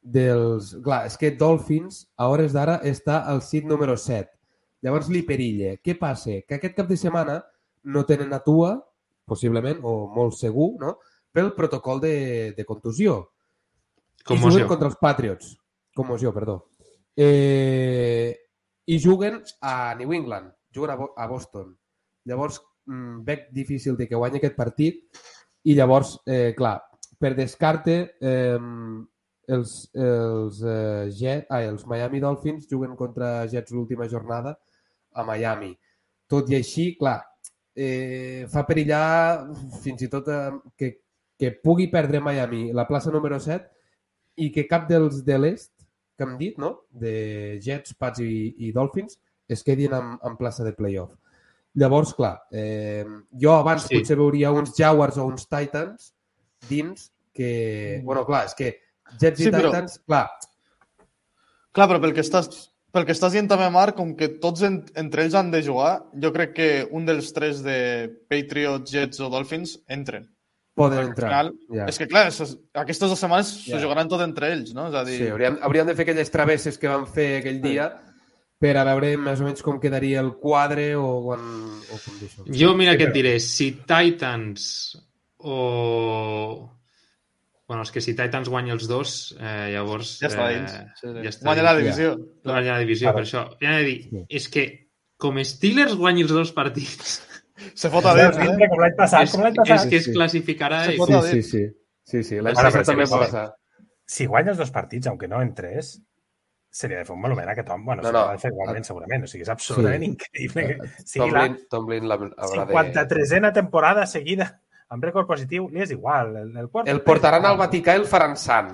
[SPEAKER 5] dels... Clar, és que Dolphins, a hores d'ara, està al sit número 7. Llavors li perille. Què passa? Que aquest cap de setmana no tenen a Tua, possiblement, o molt segur, no? pel protocol de, de contusió. I
[SPEAKER 3] Commoció.
[SPEAKER 5] juguen contra els Patriots. Commoció, perdó. Eh, I juguen a New England. Juguen a, Bo a Boston. Llavors, mm, veig difícil de que guanyi aquest partit i llavors, eh, clar, per descarte, eh, els, els, eh, Jet, ah, els Miami Dolphins juguen contra Jets l'última jornada a Miami. Tot i així, clar, eh, fa perillar fins i tot eh, que, que pugui perdre Miami la plaça número 7 i que cap dels de l'est que hem dit, no? de Jets, Pats i, i Dolphins, es quedin en, en plaça de playoff. Llavors, clar, eh, jo abans
[SPEAKER 3] Sí.
[SPEAKER 5] potser veuria uns Jaguars o uns Titans dins que... Bueno, clar, és que Jets i
[SPEAKER 6] Sí, però-
[SPEAKER 5] Titans, clar,
[SPEAKER 6] Clar, però pel que estàs, pel que estàs dient també, Marc, com que tots en, entre ells han de jugar, jo crec que un dels tres de Patriots, Jets o Dolphins entren.
[SPEAKER 5] Poden entrar.
[SPEAKER 6] final,
[SPEAKER 5] ja.
[SPEAKER 6] És que, clar, es- aquestes dues setmanes
[SPEAKER 5] Ja.
[SPEAKER 6] s'ho jugaran tot entre ells, no? És a dir,
[SPEAKER 5] Sí, hauríem, hauríem de fer aquelles travesses que van fer aquell dia per a veure més o menys com quedaria el quadre o, quan, o com.
[SPEAKER 3] Jo, mira
[SPEAKER 7] Sí,
[SPEAKER 3] què et diré, si Titans o... Bueno, és que si Titans guanya els dos, eh, llavors...
[SPEAKER 6] ja està
[SPEAKER 3] eh,
[SPEAKER 6] dins. Sí, sí.
[SPEAKER 3] ja està
[SPEAKER 6] Guanya la
[SPEAKER 3] dins.
[SPEAKER 6] divisió.
[SPEAKER 3] Guanya la divisió, per això. Ja he de dir,
[SPEAKER 5] Sí.
[SPEAKER 3] és que com Steelers guanyi els dos partits,
[SPEAKER 6] Se fot a dins, eh?
[SPEAKER 7] Com l'any passat,
[SPEAKER 3] és,
[SPEAKER 7] com l'any
[SPEAKER 3] és
[SPEAKER 7] passat.
[SPEAKER 3] que es
[SPEAKER 5] Sí.
[SPEAKER 3] classificarà...
[SPEAKER 6] Se
[SPEAKER 5] Sí, sí,
[SPEAKER 6] dins.
[SPEAKER 5] sí. Sí, sí, l'any
[SPEAKER 3] Ara,
[SPEAKER 5] passat
[SPEAKER 3] però
[SPEAKER 5] també
[SPEAKER 3] sí,
[SPEAKER 5] va
[SPEAKER 3] sí.
[SPEAKER 5] passar.
[SPEAKER 7] Si guanya els dos partits, aunque no en tres, seria de fer un monument a aquest home. Bueno,
[SPEAKER 5] No,
[SPEAKER 7] no, de fer igualment, segurament. O sigui, és absolutament
[SPEAKER 5] Sí.
[SPEAKER 7] increïble que sigui la
[SPEAKER 5] Tomlin, la, haurà de...
[SPEAKER 7] 53a temporada seguida amb rècord positiu. Li és igual. El, el,
[SPEAKER 5] El portaran al Vaticà i el faran sant.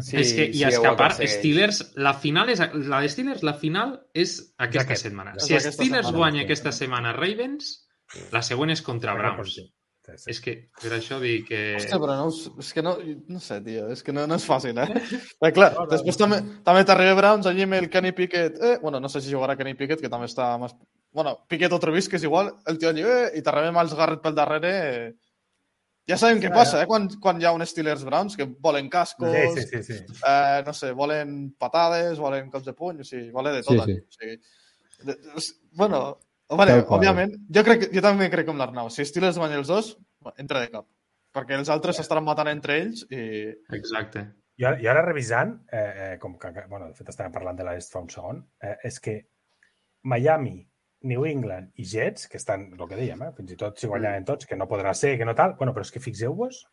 [SPEAKER 3] Sí, és que, i és
[SPEAKER 5] ho
[SPEAKER 3] que a part,
[SPEAKER 5] aconsegueix.
[SPEAKER 3] Steelers, la final és, la de Steelers, la final és aquesta
[SPEAKER 7] aquest.
[SPEAKER 3] setmana.
[SPEAKER 6] És
[SPEAKER 3] Si
[SPEAKER 6] aquesta
[SPEAKER 3] Steelers
[SPEAKER 6] setmana,
[SPEAKER 3] guanya
[SPEAKER 7] sí.
[SPEAKER 3] aquesta setmana Ravens, la següent és contra Browns.
[SPEAKER 7] Sí, sí.
[SPEAKER 3] És que, per això dic que...
[SPEAKER 6] Hòstia, però no, és que no, no sé, tio, és que no, no és fàcil, eh? Perquè, clar, després també, també t'arriba Browns allí amb el Kenny Pickett, eh? Bueno, no sé si jugarà Kenny Pickett, que també està més... Bueno, Pickett o Trubisky és igual, el tio allí, eh? I t'arriba amb els Garrett pel darrere, eh? Ja sabem què passa, eh? Quan, quan hi ha un Steelers Browns, que volen cascos,
[SPEAKER 7] Sí, sí, sí, sí.
[SPEAKER 6] eh, no sé, volen patades, volen cops de puny, o sigui, volen de tot.
[SPEAKER 5] Sí, sí.
[SPEAKER 6] O sigui, de, és- bueno, vale, òbviament, jo, crec, que- jo també crec com l'Arnau. Si Steelers guanya els dos, entra de cap. Perquè els altres s'estaran matant entre ells i...
[SPEAKER 3] Exacte.
[SPEAKER 7] I ara, i ara revisant, eh, eh, com que, bueno, de fet estàvem parlant de l'est fa un segon, eh, és que Miami, New England i Jets, que estan, el que dèiem, eh, fins i tot si guanyaven tots, que no podrà ser, que no tal, bueno, però és que fixeu-vos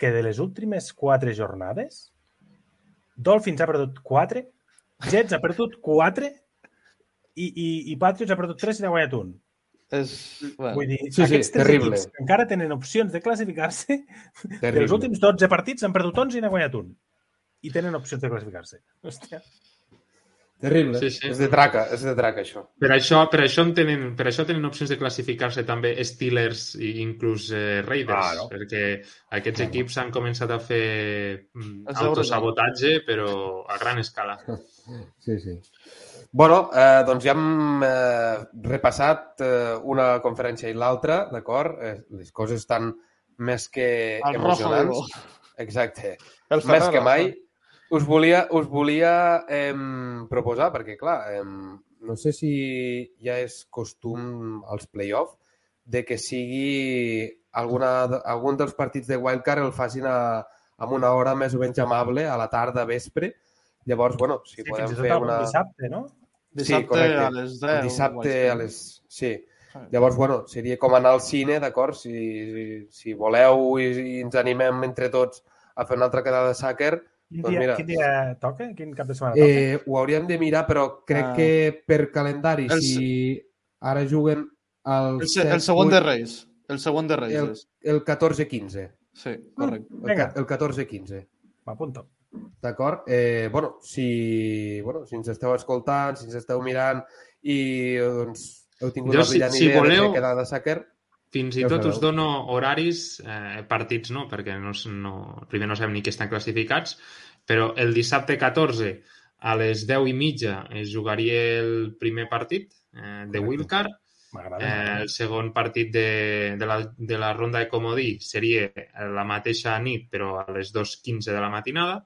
[SPEAKER 7] que de les últimes quatre jornades, Dolphins ha perdut quatre, Jets ha perdut quatre i, i, i Patriots ha perdut tres i n'ha guanyat un.
[SPEAKER 6] És... Bueno,
[SPEAKER 7] Vull dir,
[SPEAKER 5] Sí, sí,
[SPEAKER 7] aquests tres
[SPEAKER 5] terrible.
[SPEAKER 7] equips que encara tenen opcions de classificar-se, dels últims 12 partits han perdut 11 i n'ha guanyat un. I tenen opcions de classificar-se. Hòstia.
[SPEAKER 5] Terrible.
[SPEAKER 3] Sí, sí.
[SPEAKER 8] És de traca, és de traca, això.
[SPEAKER 3] Per això, per això, en tenen, per això tenen opcions de classificar-se també Steelers i inclús eh, Raiders,
[SPEAKER 7] Claro.
[SPEAKER 3] perquè aquests equips han començat a fer mm,
[SPEAKER 6] Els deures.
[SPEAKER 3] autosabotatge, però a gran escala.
[SPEAKER 5] Sí, sí.
[SPEAKER 8] Bueno, eh, doncs ja hem eh, repassat eh, una conferència i l'altra, d'acord? Eh, les coses estan més que
[SPEAKER 6] El rojo
[SPEAKER 8] emocionants.
[SPEAKER 6] vivo.
[SPEAKER 8] Exacte.
[SPEAKER 6] El
[SPEAKER 8] Més que mai. Us volia, us volia eh, proposar, perquè clar, eh, no sé si ja és costum als play-off,
[SPEAKER 5] de que sigui alguna, algun dels partits de Wildcard el facin a, amb una hora més o menys amable, a la tarda, vespre. Llavors, bueno, si
[SPEAKER 7] Sí,
[SPEAKER 5] podem fer una...
[SPEAKER 7] dissabte, no?
[SPEAKER 6] Dissabte
[SPEAKER 5] correcte.
[SPEAKER 6] a les 10.
[SPEAKER 5] Dissabte a les... Sí.
[SPEAKER 6] Sí.
[SPEAKER 5] Llavors, bueno, seria com anar al cine, d'acord? Si, si voleu i, i ens animem entre tots a fer una altra quedada de sàquer,
[SPEAKER 7] Quin
[SPEAKER 5] Doncs
[SPEAKER 7] dia,
[SPEAKER 5] mira.
[SPEAKER 7] quin dia toca? Quin cap de setmana toca?
[SPEAKER 5] eh, ho hauríem de mirar, però crec
[SPEAKER 6] Ah.
[SPEAKER 5] que per calendari,
[SPEAKER 6] El
[SPEAKER 5] si ara juguen el,
[SPEAKER 6] El, se, el segon
[SPEAKER 5] set,
[SPEAKER 6] de
[SPEAKER 5] vuit,
[SPEAKER 6] Reis. El segon de Reis
[SPEAKER 5] el, el 14-15.
[SPEAKER 6] Sí, correcte.
[SPEAKER 5] El,
[SPEAKER 7] Vinga.
[SPEAKER 5] ca- el 14-15.
[SPEAKER 7] M'apunto.
[SPEAKER 5] D'acord? Eh, bueno, si, bueno, si ens esteu escoltant, si ens esteu mirant i doncs, heu tingut
[SPEAKER 3] Jo,
[SPEAKER 5] la
[SPEAKER 3] si-
[SPEAKER 5] brillant
[SPEAKER 3] si
[SPEAKER 5] idea de
[SPEAKER 3] voleu-
[SPEAKER 5] fer quedada de sàquer,
[SPEAKER 3] Fins i
[SPEAKER 5] Ja
[SPEAKER 3] tot us dono horaris, eh, partits no, perquè no, no, primer no sabem ni què estan classificats, però el dissabte 14 a les 10 i mitja es jugaria el primer partit eh, de. Wildcard. Eh, el segon partit de, de, la, de la ronda de comodí seria la mateixa nit, però a les 2.15 de la matinada.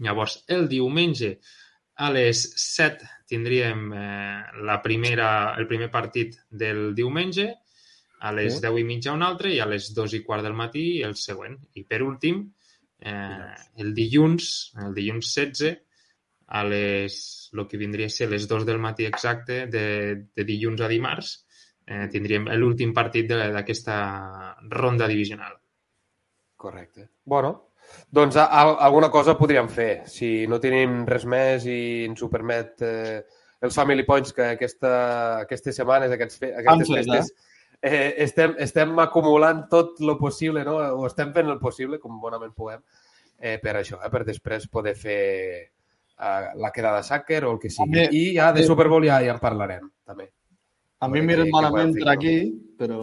[SPEAKER 3] Llavors, el diumenge a les 7 tindríem eh, la primera, el primer partit del diumenge, a les
[SPEAKER 5] Sí.
[SPEAKER 3] 10 i mitja un altre i a les 2 i quart del matí el següent. I per últim, eh, el dilluns, el dilluns 16, a les, el que vindria a ser les 2 del matí exacte, de, de dilluns a dimarts, eh, tindríem l'últim partit de- d'aquesta ronda divisional.
[SPEAKER 5] Correcte. Bueno, doncs a, a, alguna cosa podríem fer. Si no tenim res més i ens ho permet eh, els Family Points que aquesta, aquestes setmanes, aquests, aquestes
[SPEAKER 6] fet,
[SPEAKER 5] festes, eh, estem, estem acumulant tot el possible, no? o estem fent el possible, com bonament puguem, eh, per això, eh, per després poder fer eh, la quedada sàquer o el que sigui. I ja de
[SPEAKER 6] eh,
[SPEAKER 5] Super Bowl ja, ja en parlarem, també.
[SPEAKER 6] A mi miren malament per aquí, però...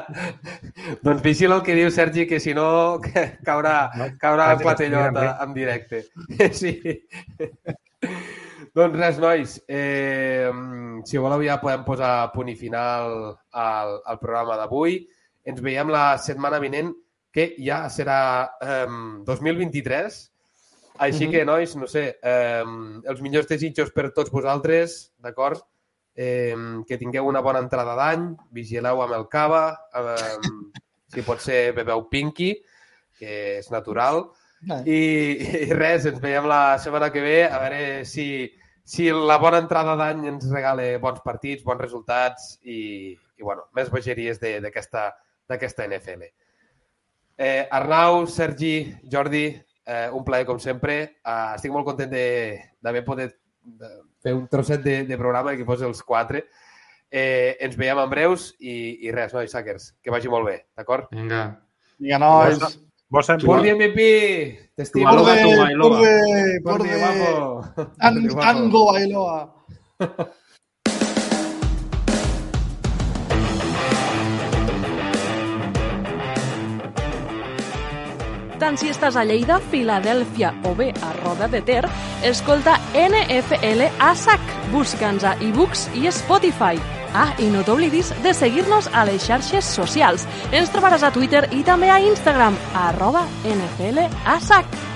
[SPEAKER 5] doncs vigila el que diu Sergi, que si no que caurà,
[SPEAKER 7] No,
[SPEAKER 5] caurà el
[SPEAKER 7] vaja,
[SPEAKER 5] platellot a- en directe. Sí. Doncs res, nois. Eh, si voleu ja podem posar punt i final al, al programa d'avui. Ens veiem la setmana vinent, que ja serà eh, 2023. Així
[SPEAKER 6] Mhm.
[SPEAKER 5] que, nois, no sé, eh, els millors desitjos per tots vosaltres, d'acord? Eh, que tingueu una bona entrada d'any, vigileu amb el cava, eh, si pot ser bebeu pinky, que és natural, i, i res, ens veiem la setmana que ve, a veure si, si la bona entrada d'any ens regala bons partits, bons resultats i, i bueno, més bogeries de- d'aquesta d'aquesta NFL. Eh, Arnau, Sergi, Jordi, eh, un plaer com sempre. Eh, estic molt content de- d'haver poder de fer un trosset de, de programa que posa els quatre. Eh, ens veiem en breus i, i res, nois, Sackers, que vagi molt bé, d'acord?
[SPEAKER 3] Vinga.
[SPEAKER 6] Vinga, nois.
[SPEAKER 7] Bosa en
[SPEAKER 5] por MVP.
[SPEAKER 6] Testigo.
[SPEAKER 5] Por
[SPEAKER 6] de,
[SPEAKER 5] por
[SPEAKER 6] de,
[SPEAKER 5] por de,
[SPEAKER 6] Ango Bailoa.
[SPEAKER 9] Tant si estàs a Lleida, Filadèlfia o bé a Roda de Ter, escolta NFL a SAC. Busca'ns a ebooks i Spotify. Ah, i no t'oblidis de seguir-nos a les xarxes socials. Ens trobaràs a Twitter i també a Instagram, arroba NFL a SAC.